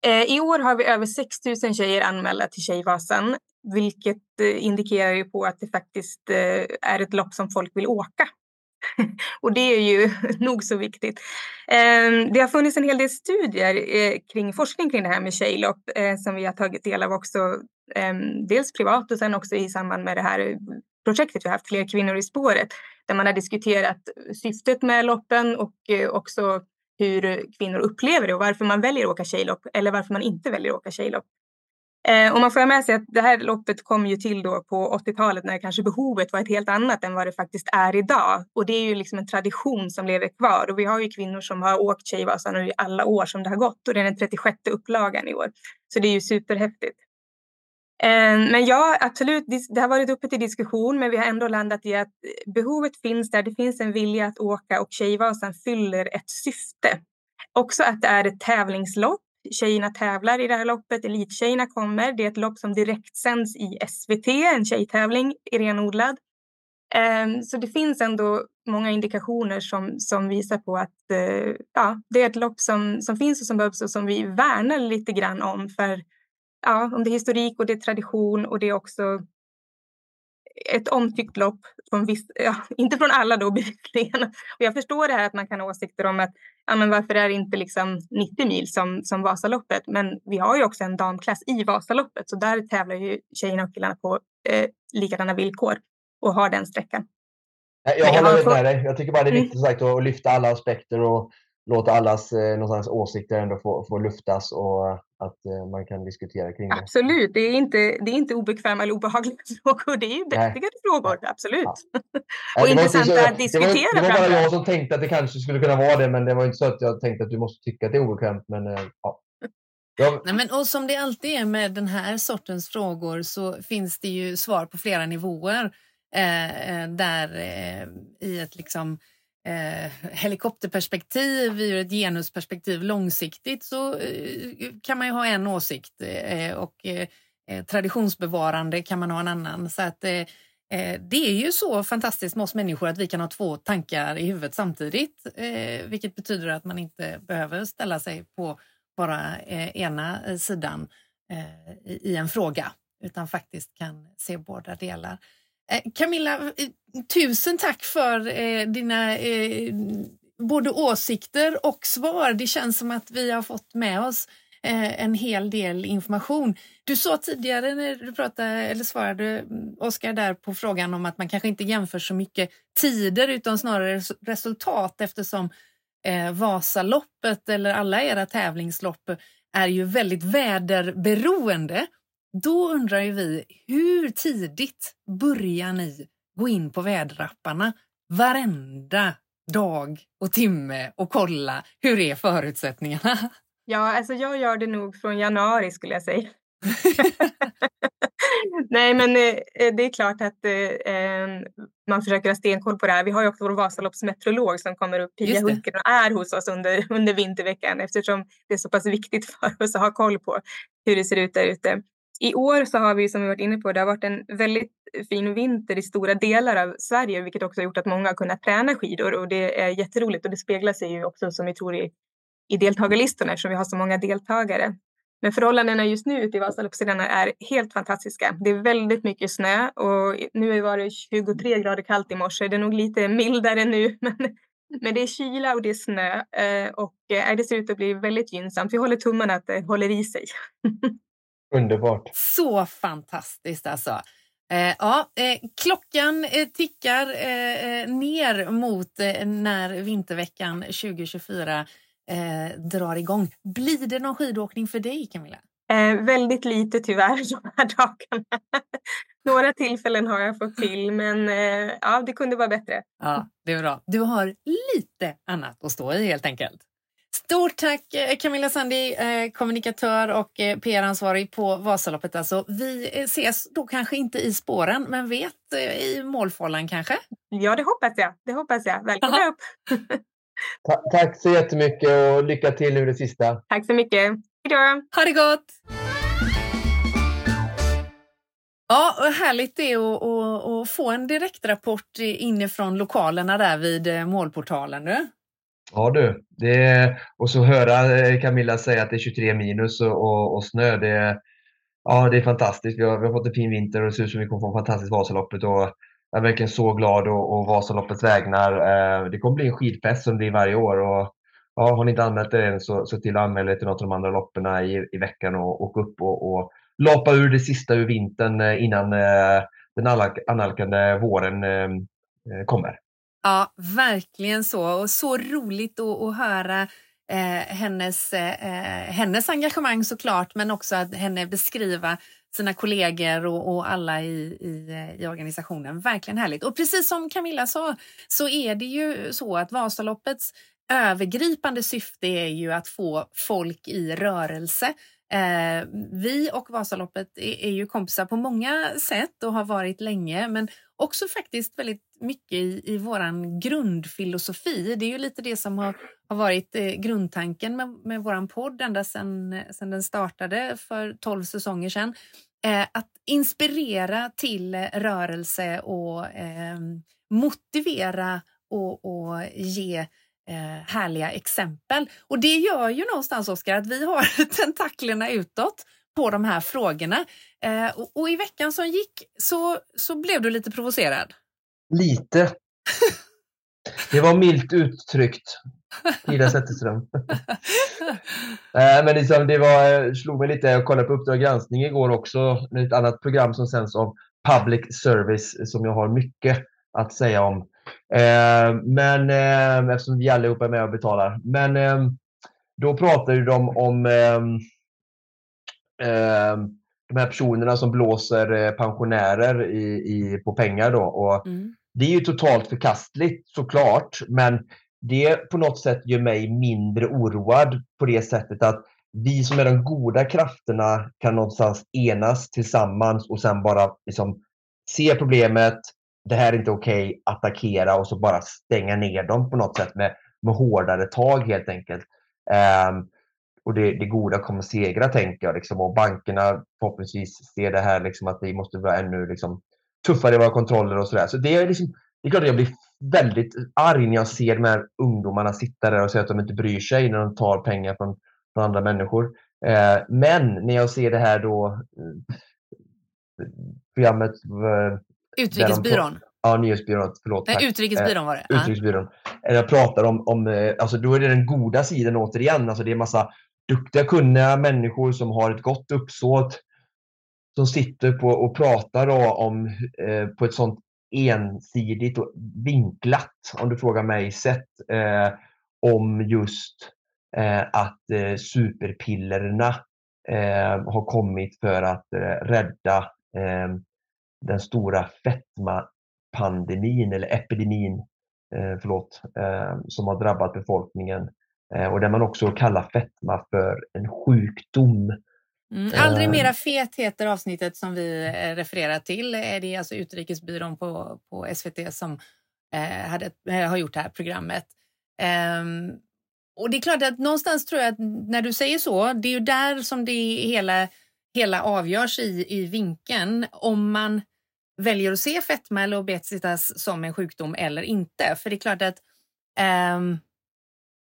Eh, I år har vi över 6 000 tjejer anmälda till Tjejvasan, vilket eh, indikerar ju på att det faktiskt eh, är ett lopp som folk vill åka. <laughs> och det är ju <laughs> nog så viktigt. Ehm, det har funnits en hel del studier eh, kring forskning kring det här med tjejlopp eh, som vi har tagit del av också, ehm, dels privat och sen också i samband med det här eh, projektet vi har haft, Fler kvinnor i spåret, där man har diskuterat syftet med loppen och också hur kvinnor upplever det och varför man väljer att åka tjejlopp eller varför man inte väljer att åka tjejlopp. Eh, och man får ha med sig att det här loppet kom ju till då på 80-talet när kanske behovet var ett helt annat än vad det faktiskt är idag. Och det är ju liksom en tradition som lever kvar. Och vi har ju kvinnor som har åkt Tjejvasan i alla år som det har gått och det är den 36 upplagan i år. Så det är ju superhäftigt. Eh, men ja, absolut, det har varit uppe till diskussion men vi har ändå landat i att eh, behovet finns där. Det finns en vilja att åka och Tjejvasan fyller ett syfte. Också att det är ett tävlingslopp. Tjejerna tävlar i det här loppet, elittjejerna kommer. Det är ett lopp som direkt sänds i SVT, en tjejtävling, renodlad. Ehm, så det finns ändå många indikationer som, som visar på att eh, ja, det är ett lopp som, som finns och som behövs och som vi värnar lite grann om. För ja, om det är historik och det är tradition och det är också ett omtyckt lopp. Från viss, ja, inte från alla då <laughs> bevisligen. Och jag förstår det här att man kan ha åsikter om att ja, men varför är det inte liksom 90 mil som, som Vasaloppet? Men vi har ju också en damklass i Vasaloppet så där tävlar ju tjejerna och killarna på eh, likadana villkor och har den sträckan. Jag håller med dig. Jag tycker bara det är mm. viktigt mm. sagt, att lyfta alla aspekter och låta allas eh, någonstans åsikter ändå få, få luftas och att eh, man kan diskutera kring det. Absolut, det är inte, det är inte obekväma eller obehagliga <laughs> frågor. Det är ju berättigade frågor, absolut. Ja. <laughs> och intressanta att diskutera. Det var, det var bara jag som tänkte att det kanske skulle kunna vara det, men det var inte så att jag tänkte att du måste tycka att det är obekvämt. Men, eh, ja. <laughs> Jag... Nej, men, och som det alltid är med den här sortens frågor så finns det ju svar på flera nivåer. Eh, eh där eh, i ett liksom eh, helikopterperspektiv, ur ett genusperspektiv långsiktigt så eh, kan man ju ha en åsikt eh, och eh, eh traditionsbevarande kan man ha en annan. Så att eh, eh, det är ju så fantastiskt med oss människor att vi kan ha två tankar i huvudet samtidigt, eh, vilket betyder att man inte behöver ställa sig på bara ena sidan i en fråga utan faktiskt kan se båda delar. Eh, Camilla, tusen tack för eh, dina eh, både åsikter och svar. Det känns som att vi har fått med oss eh, en hel del information. Du sa tidigare när du pratade, eller svarade Oskar där på frågan om att man kanske inte jämför så mycket tider utan snarare resultat eftersom eh, Vasaloppet eller alla era tävlingslopp är ju väldigt väderberoende. Då undrar ju vi, hur tidigt börjar ni gå in på väderapparna varenda dag och timme och kolla hur är förutsättningarna? <laughs> Ja, alltså jag gör det nog från januari skulle jag säga. <laughs> Nej, men eh, det är klart att eh, man försöker ha stenkoll på det här. Vi har ju också vår Vasaloppsmeteorolog som kommer upp, Pia Hulken, och är hos oss under, under vinterveckan eftersom det är så pass viktigt för oss att ha koll på hur det ser ut där ute. I år så har vi som vi varit inne på, det har varit en väldigt fin vinter i stora delar av Sverige, vilket också har gjort att många har kunnat träna skidor och det är jätteroligt och det speglar sig ju också som vi tror i, i deltagarlistorna eftersom vi har så många deltagare. Men förhållandena just nu ute i Vasaloppsstigarna är helt fantastiska. Det är väldigt mycket snö och nu har det 23 grader kallt i morse. Det är nog lite mildare nu, <laughs> men, men det är kyla och det är snö eh, och eh, det ser ut att bli väldigt gynnsamt. Vi håller tummarna att det håller i sig. <laughs> Underbart. Så fantastiskt alltså. Eh, ja, eh, klockan eh, tickar eh, eh, ner mot eh, när vinterveckan 2024 drar igång. Blir det någon skidåkning för dig Camilla? väldigt lite tyvärr <laughs> de här dagarna. Några tillfällen har jag fått till men ja, det kunde vara bättre. Ja, det är bra. Du har lite annat att stå i helt enkelt. Stort tack eh, Camilla Sandi, eh, kommunikatör och eh, PR-ansvarig på Vasaloppet. Alltså, vi ses då kanske inte i spåren, men vet i målfållan kanske? Ja, det hoppas jag. Det hoppas jag. Välkommen upp! <laughs> tack så jättemycket och lycka till nu det sista. Tack så mycket. Hej då! Ha det gott! Ja, härligt det är att, att, att få en direktrapport inifrån lokalerna där vid målportalen. Nu. Ja du, det, och så höra eh, Camilla säga att det är 23 minus och, och, och snö, det, ja, det är fantastiskt. Vi har, vi har fått en fin vinter och det ser ut som att vi kommer få en fantastisk Vasaloppet. Och jag är verkligen så glad och, och Vasaloppets vägnar. Eh, det kommer bli en skidfest som det blir varje år. Och, ja, har ni inte anmält er än så, så till att anmäla er till något av de andra loppen i, i veckan och åk upp och, och lapa ur det sista ur vintern eh, innan eh, den annalkande våren eh, eh kommer. Ja, verkligen så. Och så roligt att, att höra eh, hennes, eh, hennes engagemang såklart, men också att henne beskriva sina kollegor och, och alla i, i, eh, i, organisationen. Verkligen härligt. Och precis som Camilla sa så är det ju så att Vasaloppets övergripande syfte är ju att få folk i rörelse. Eh, vi och Vasaloppet är, är, ju kompisar på många sätt och har varit länge, men också faktiskt väldigt mycket i, i vår grundfilosofi. Det är ju lite det som har, har varit eh, grundtanken med, med vår podd ända sedan, den startade för tolv säsonger sedan. Eh, att inspirera till rörelse och eh, motivera och, och ge härliga exempel. Och det gör ju någonstans, Oskar, att vi har <laughs> tentaklerna utåt på de här frågorna. Eh, och, och, i veckan som gick så, så blev du lite provocerad. Lite. Det var milt uttryckt. Ida Zetterström. äh, <laughs> men liksom, det var, eh, slog mig lite, jag kollade på Uppdrag granskning igår också, ett annat program som sänds av Public Service som jag har mycket att säga om. Eh, men eh, eftersom vi allihopa är med och betalar. Men eh, då pratade de om ehm, de här personerna som blåser eh, pensionärer i, i, på pengar. Då. Och mm. Det är ju totalt förkastligt såklart, men det på något sätt gör mig mindre oroad på det sättet att vi som är de goda krafterna kan någonstans enas tillsammans och sen bara liksom se problemet, det här är inte okej, okay, attackera och så bara stänga ner dem på något sätt med, med hårdare tag helt enkelt. Um, och det, det goda kommer segra tänker jag. Liksom. Och bankerna förhoppningsvis ser det här liksom, att vi måste vara ännu liksom, tuffare i våra kontroller och sådär. Så det är, liksom, det är klart att jag blir väldigt arg när jag ser de här ungdomarna sitta där och säga att de inte bryr sig när de tar pengar från, från andra människor. Eh, men när jag ser det här då eh, programmet eh, Utrikesbyrån? Ja, Nyhetsbyrån. Förlåt. Nej, Utrikesbyrån var det. Eh, utrikesbyrån. Jag pratar om, om eh, alltså då är det den goda sidan återigen. Alltså det är massa duktiga, kunniga människor som har ett gott uppsåt. Som sitter på och pratar om eh, på ett sånt ensidigt och vinklat, om du frågar mig, sätt eh, om just eh, att eh, superpillerna har kommit för att rädda den stora fetmapandemin eller epidemin eh, förlåt, eh, som har drabbat befolkningen eh, och där man också kallar fetma för en sjukdom. Mm, aldrig eh. mera fet heter avsnittet som vi eh, refererar till. Det är alltså Utrikesbyrån på, på SVT som hade, har gjort det här programmet. Um, och det är klart att någonstans tror jag att när du säger så, det är ju där som det hela hela avgörs i, i vinkeln om man väljer att se fetma eller obesitas som en sjukdom eller inte. För det är klart att um,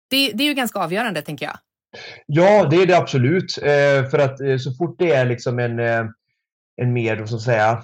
det, det, är ju ganska avgörande, tänker jag. Ja, det är det absolut. Eh, för att eh, så fort det är liksom en, eh, en mer, så att säga,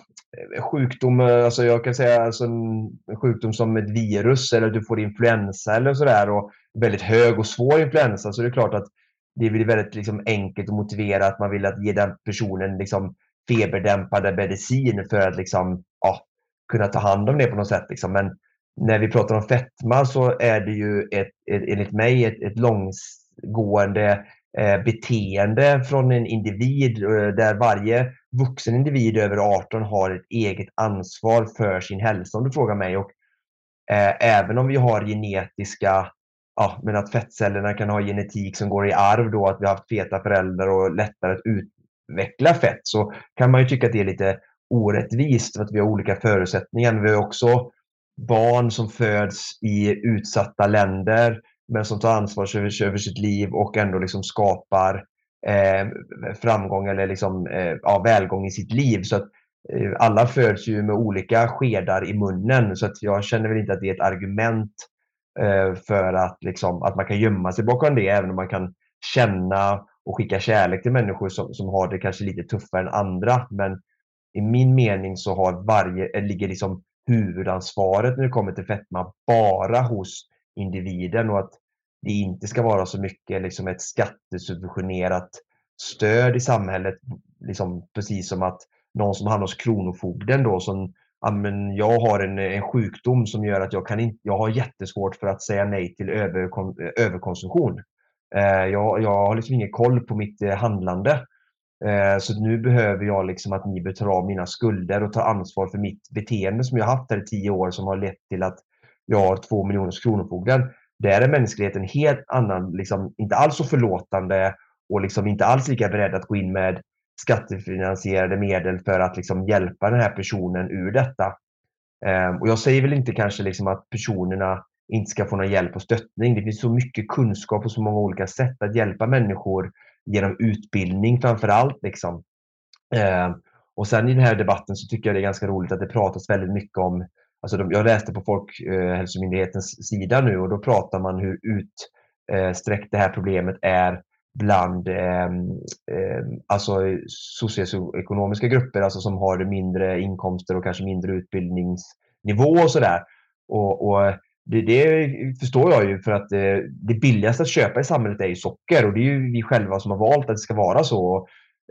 sjukdom, eh, alltså jag kan säga alltså en sjukdom som ett virus eller du får influensa eller sådär och väldigt hög och svår influensa så det är klart att det blir väldigt liksom enkelt att motivera att man vill att ge den personen liksom feberdämpande medicin för att liksom, ja, kunna ta hand om det på något sätt. Liksom. Men när vi pratar om fetma så är det ju ett, ett, enligt mig ett, ett långsgående eh, beteende från en individ eh, där varje vuxen individ över 18 har ett eget ansvar för sin hälsa om du frågar mig. Och, eh, även om vi har genetiska ja, men att fettcellerna kan ha genetik som går i arv då, att vi har haft feta föräldrar och lättare att utveckla fett, så kan man ju tycka att det är lite orättvist för att vi har olika förutsättningar. Vi har också barn som föds i utsatta länder men som tar ansvar över, över sitt liv och ändå liksom skapar eh, framgång eller liksom, eh, ja, välgång i sitt liv. Så att, eh, alla föds ju med olika skedar i munnen så att jag känner väl inte att det är ett argument Eh, för att, liksom, att man kan gömma sig bakom det även om man kan känna och skicka kärlek till människor som, som har det kanske lite tuffare än andra. Men i min mening så har varje, eh, ligger liksom huvudansvaret när det kommer till fetma bara hos individen och att det inte ska vara så mycket liksom ett skattesubventionerat stöd i samhället. Liksom precis som att någon som hamnar hos Kronofogden då som men jag har en, eh, en sjukdom som gör att jag, kan in, jag har jättesvårt för att säga nej till överkon, eh, överkonsumtion. Eh, jag, jag har liksom ingen koll på mitt eh, handlande. Eh, så nu behöver jag liksom att ni betalar av mina skulder och tar ansvar för mitt beteende som jag haft här i tio år som har lett till att jag har två miljoner hos Kronofogden. Där är mänskligheten helt annan, liksom, inte alls så förlåtande och liksom inte alls lika beredd att gå in med skattefinansierade medel för att liksom hjälpa den här personen ur detta. Ehm, och jag säger väl inte kanske liksom att personerna inte ska få någon hjälp och stöttning. Det finns så mycket kunskap på så många olika sätt att hjälpa människor genom utbildning framför allt. Liksom. Ehm, och sen i den här debatten så tycker jag det är ganska roligt att det pratas väldigt mycket om Alltså de, jag läste på Folkhälsomyndighetens eh, sida nu och då pratar man hur utsträckt eh, det här problemet är bland eh, alltså socioekonomiska grupper, alltså som har mindre inkomster och kanske mindre utbildningsnivå och sådär. Och, och det, det, förstår jag ju för att eh, det billigaste att köpa i samhället är ju socker och det är ju vi själva som har valt att det ska vara så.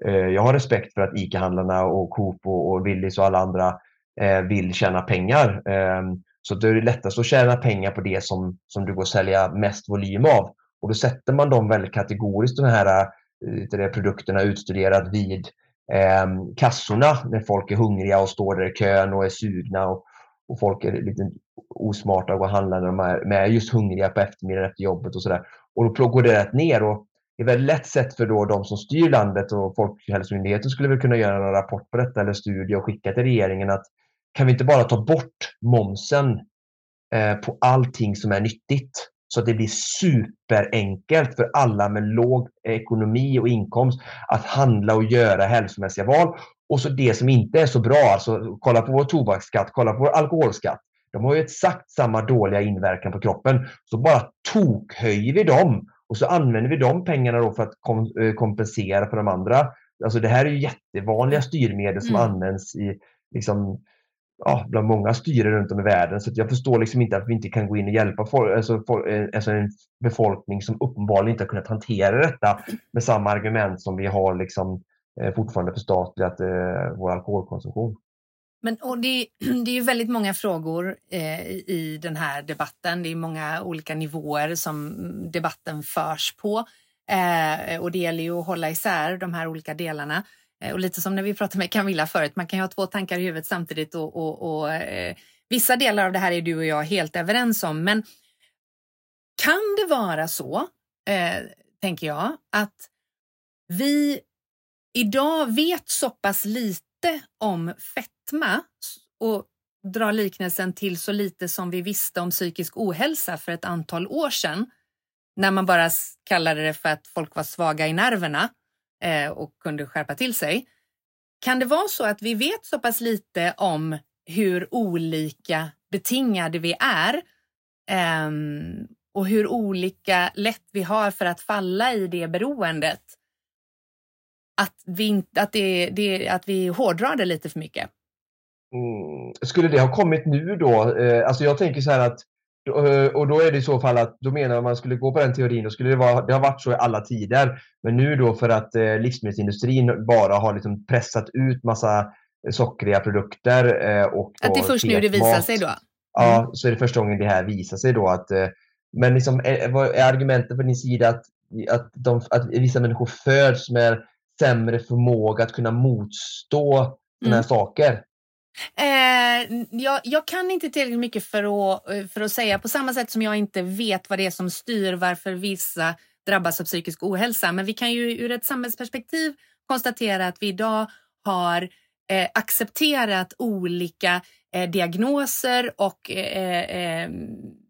Eh, jag har respekt för att ICA-handlarna och Coop och, och Willys och alla andra eh, vill tjäna pengar. Ehm, så det är lättast att tjäna pengar på det som, som du går att sälja mest volym av. Och då sätter man dem väldigt kategoriskt, de här eh, de produkterna utstuderat vid eh, kassorna när folk är hungriga och står där i kön och är sugna och, och folk är lite osmarta och går och handlar när de är, med just hungriga på eftermiddagen efter jobbet och sådär. Och då går det rätt ner. Och det är väldigt lätt sätt för då de som styr landet och Folkhälsomyndigheten skulle väl kunna göra en rapport på detta eller studie och skicka till regeringen att kan vi inte bara ta bort momsen eh, på allting som är nyttigt? Så att det blir superenkelt för alla med låg ekonomi och inkomst att handla och göra hälsomässiga val. Och så det som inte är så bra, alltså kolla på vår tobaksskatt, kolla på vår alkoholskatt. De har ju exakt samma dåliga inverkan på kroppen. Så bara tokhöjer vi dem och så använder vi de pengarna då för att kom, eh, kompensera för de andra. Alltså det här är ju jättevanliga styrmedel som mm. används i liksom, ja, bland många styre runt om i världen. Så jag förstår liksom inte att vi inte kan gå in och hjälpa folk, alltså, eh, alltså en befolkning som uppenbarligen inte har kunnat hantera detta med samma argument som vi har liksom, eh, fortfarande förstatligat eh, vår alkoholkonsumtion. Men, och det, <clears throat> det är ju väldigt många frågor eh, i den här debatten. Det är många olika nivåer som debatten förs på. Eh, och det gäller ju att hålla isär de här olika delarna. Eh, och lite som när vi pratade med Camilla förut, man kan ju ha två tankar i huvudet samtidigt och, och, och eh, vissa delar av det här är du och jag helt överens om. Men kan det vara så, eh, tänker jag, att vi idag vet så pass lite om fetma och drar liknelsen till så lite som vi visste om psykisk ohälsa för ett antal år sedan när man bara kallade det för att folk var svaga i nerverna eh, och kunde skärpa till sig. Kan det vara så att vi vet så pass lite om hur olika betingade vi är eh, och hur olika lätt vi har för att falla i det beroendet? Att vi, att det, det, att vi hårdrar det lite för mycket? Mm. Skulle det ha kommit nu då? Eh, alltså jag tänker så här att och då är det i så fall att, då menar man skulle gå på den teorin, då skulle det vara, det har varit så i alla tider. Men nu då för att eh, livsmedelsindustrin bara har liksom pressat ut massa eh, sockriga produkter. Eh, och att det är först nu det visar sig då? Mm. Ja, så är det första gången det här visar sig då. Att, eh, men liksom, är, vad är argumentet på din sida att, att, de, att vissa människor föds med sämre förmåga att kunna motstå mm. sådana här saker? Eh, jag, jag, kan inte tillräckligt mycket för att, eh, för att säga, på samma sätt som jag inte vet vad det är som styr varför vissa drabbas av psykisk ohälsa. Men vi kan ju ur ett samhällsperspektiv konstatera att vi idag har eh, accepterat olika eh, diagnoser och eh, eh,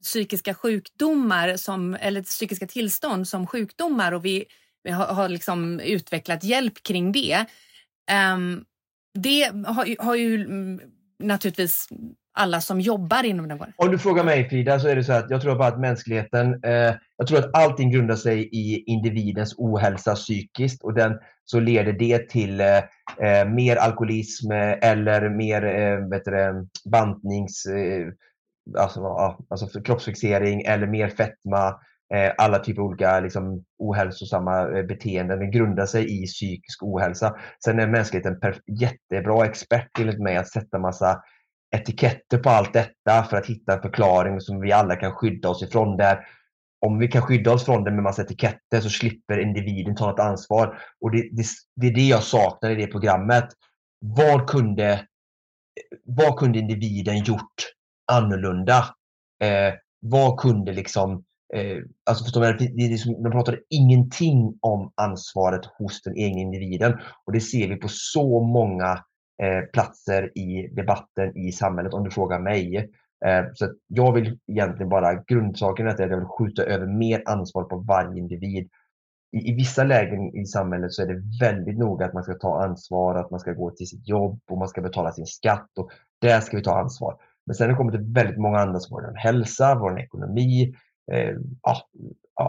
psykiska sjukdomar som, eller psykiska tillstånd som sjukdomar och vi, vi har, har liksom utvecklat hjälp kring det. Um, det har, har ju mm, naturligtvis alla som jobbar inom den vården? Om du frågar mig Frida så är det så att jag tror bara att mänskligheten, eh, jag tror att allting grundar sig i individens ohälsa psykiskt och den, så leder det till eh, eh mer alkoholism eh, eller mer eh, vet du, bantnings, eh, alltså, ja, alltså kroppsfixering eller mer fetma. Eh, alla typer av olika liksom, ohälsosamma eh, beteenden. Det grundar sig i psykisk ohälsa. Sen är mänskligheten en jättebra expert enligt mig att sätta massa etiketter på allt detta för att hitta en förklaring som vi alla kan skydda oss ifrån. Där om vi kan skydda oss från det med massa etiketter så slipper individen ta ett ansvar. Och det, det, det är det jag saknar i det programmet. Vad kunde, vad kunde individen gjort annorlunda? Eh, vad kunde liksom Eh, alltså förstår man, det, det, det, liksom, de pratar ingenting om ansvaret hos den egna individen. Och det ser vi på så många Eh, platser i debatten i samhället om du frågar mig. Eh, så jag vill egentligen bara, grundsaken är att jag vill skjuta över mer ansvar på varje individ. I, I, vissa lägen i samhället så är det väldigt noga att man ska ta ansvar, att man ska gå till sitt jobb och man ska betala sin skatt. och Där ska vi ta ansvar. Men sen kommer det väldigt många andra som vår hälsa, vår ekonomi, eh,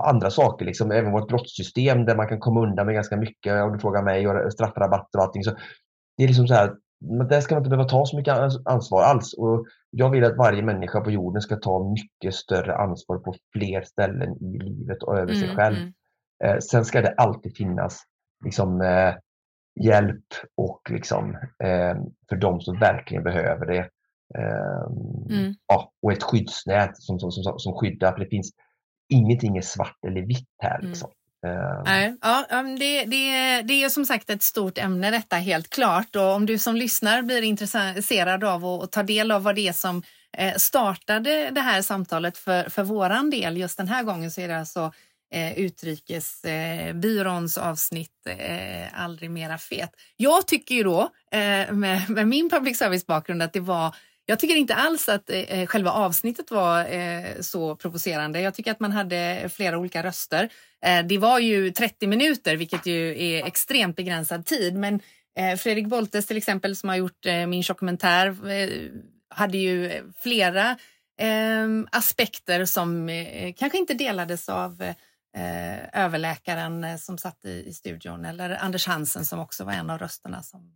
andra saker. Liksom. Även vårt brottssystem där man kan komma undan med ganska mycket om du frågar mig, och straffrabatter och allting. Så det är liksom så här, där ska man inte behöva ta så mycket ansvar alls. Och jag vill att varje människa på jorden ska ta mycket större ansvar på fler ställen i livet och över mm, sig själv. Mm. Eh, sen ska det alltid finnas liksom, eh, hjälp och liksom, eh, för de som verkligen behöver det. Eh, mm. ja, och ett skyddsnät som, som, som, som skyddar. För det finns ingenting är svart eller vitt här. Mm. Liksom. Eh, Nej, ja, det, det, det är som sagt ett stort ämne detta helt klart och om du som lyssnar blir intresserad av att ta del av vad det är som eh, startade det här samtalet för, för våran del just den här gången så är det alltså eh, Utrikesbyråns avsnitt Aldrig mera fet. Jag tycker ju då med, med min public service bakgrund att det var jag tycker inte alls att eh, eh, själva avsnittet var eh, så provocerande. Jag tycker att man hade flera olika röster. Eh, det var ju 30 minuter, vilket ju är extremt begränsad tid. Men eh, Fredrik Boltes till exempel, som har gjort eh, min dokumentär, eh, hade ju flera eh, aspekter som eh, kanske inte delades av överläkaren som satt i, i studion eller Anders Hansen som också var en av rösterna som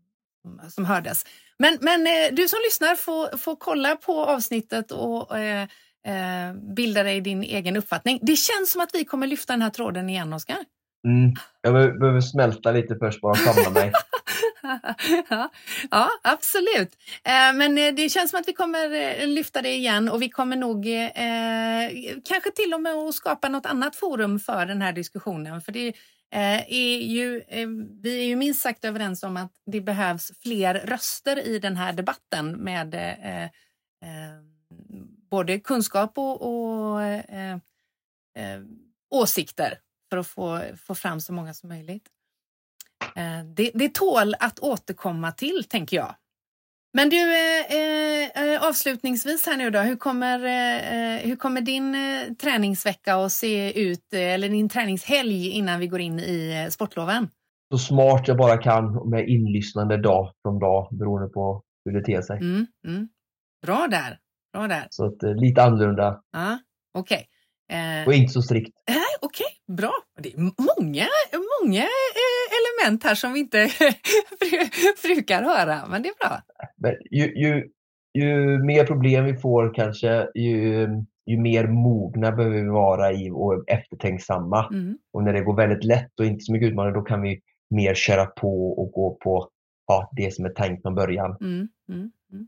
som hördes. Men, men eh, du som lyssnar får, får kolla på avsnittet och eh, eh, bilda dig din egen uppfattning. Det känns som att vi kommer lyfta den här tråden igen, Oskar. Mm. Jag behöver smälta lite först bara och samla mig. <laughs> ja, ja, absolut. Eh, men eh, det känns som att vi kommer lyfta det igen och vi kommer nog kanske till och med att skapa något annat forum för den här diskussionen. För det Eh, är ju, eh, vi är ju minst sagt överens om att det behövs fler röster i den här debatten med eh, eh både kunskap och, och eh, eh åsikter för att få, få fram så många som möjligt. det, det tål att återkomma till, tänker jag. Men du, eh, eh, avslutningsvis här nu då, hur kommer, eh, hur kommer din eh, träningsvecka att se ut, eh, eller din träningshelg innan vi går in i eh, sportloven? Så smart jag bara kan med inlyssnande dag från dag beroende på hur det ter sig. Mm, mm. Bra där, bra där. Så att, lite annorlunda. Ja, Okej. Okay. Eh, och inte så strikt. Okej, okay, bra. Det är många, många element här som vi inte <laughs> brukar höra, men det är bra. Men ju, ju, ju mer problem vi får kanske, ju, ju mer mogna behöver vi vara i och eftertänksamma. Mm. Och när det går väldigt lätt och inte så mycket utmaning, då kan vi mer köra på och gå på ja, det som är tänkt från början. Mm, mm, mm.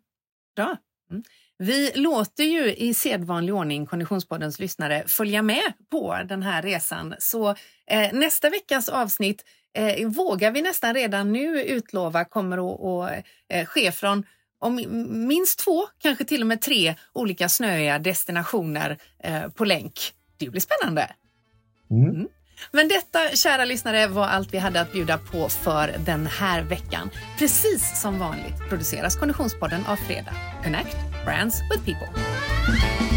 Bra. Mm. Vi låter ju i sedvanlig ordning Konditionspoddens lyssnare följa med på den här resan. Så eh, nästa veckas avsnitt eh, vågar vi nästan redan nu utlova kommer att, att eh, ske från om minst två, kanske till och med tre olika snöiga destinationer eh, på länk. Det blir spännande. Mm. Mm. Men detta, kära lyssnare, var allt vi hade att bjuda på för den här veckan. Precis som vanligt produceras Konditionspodden av Fredag. Connect Brands with People.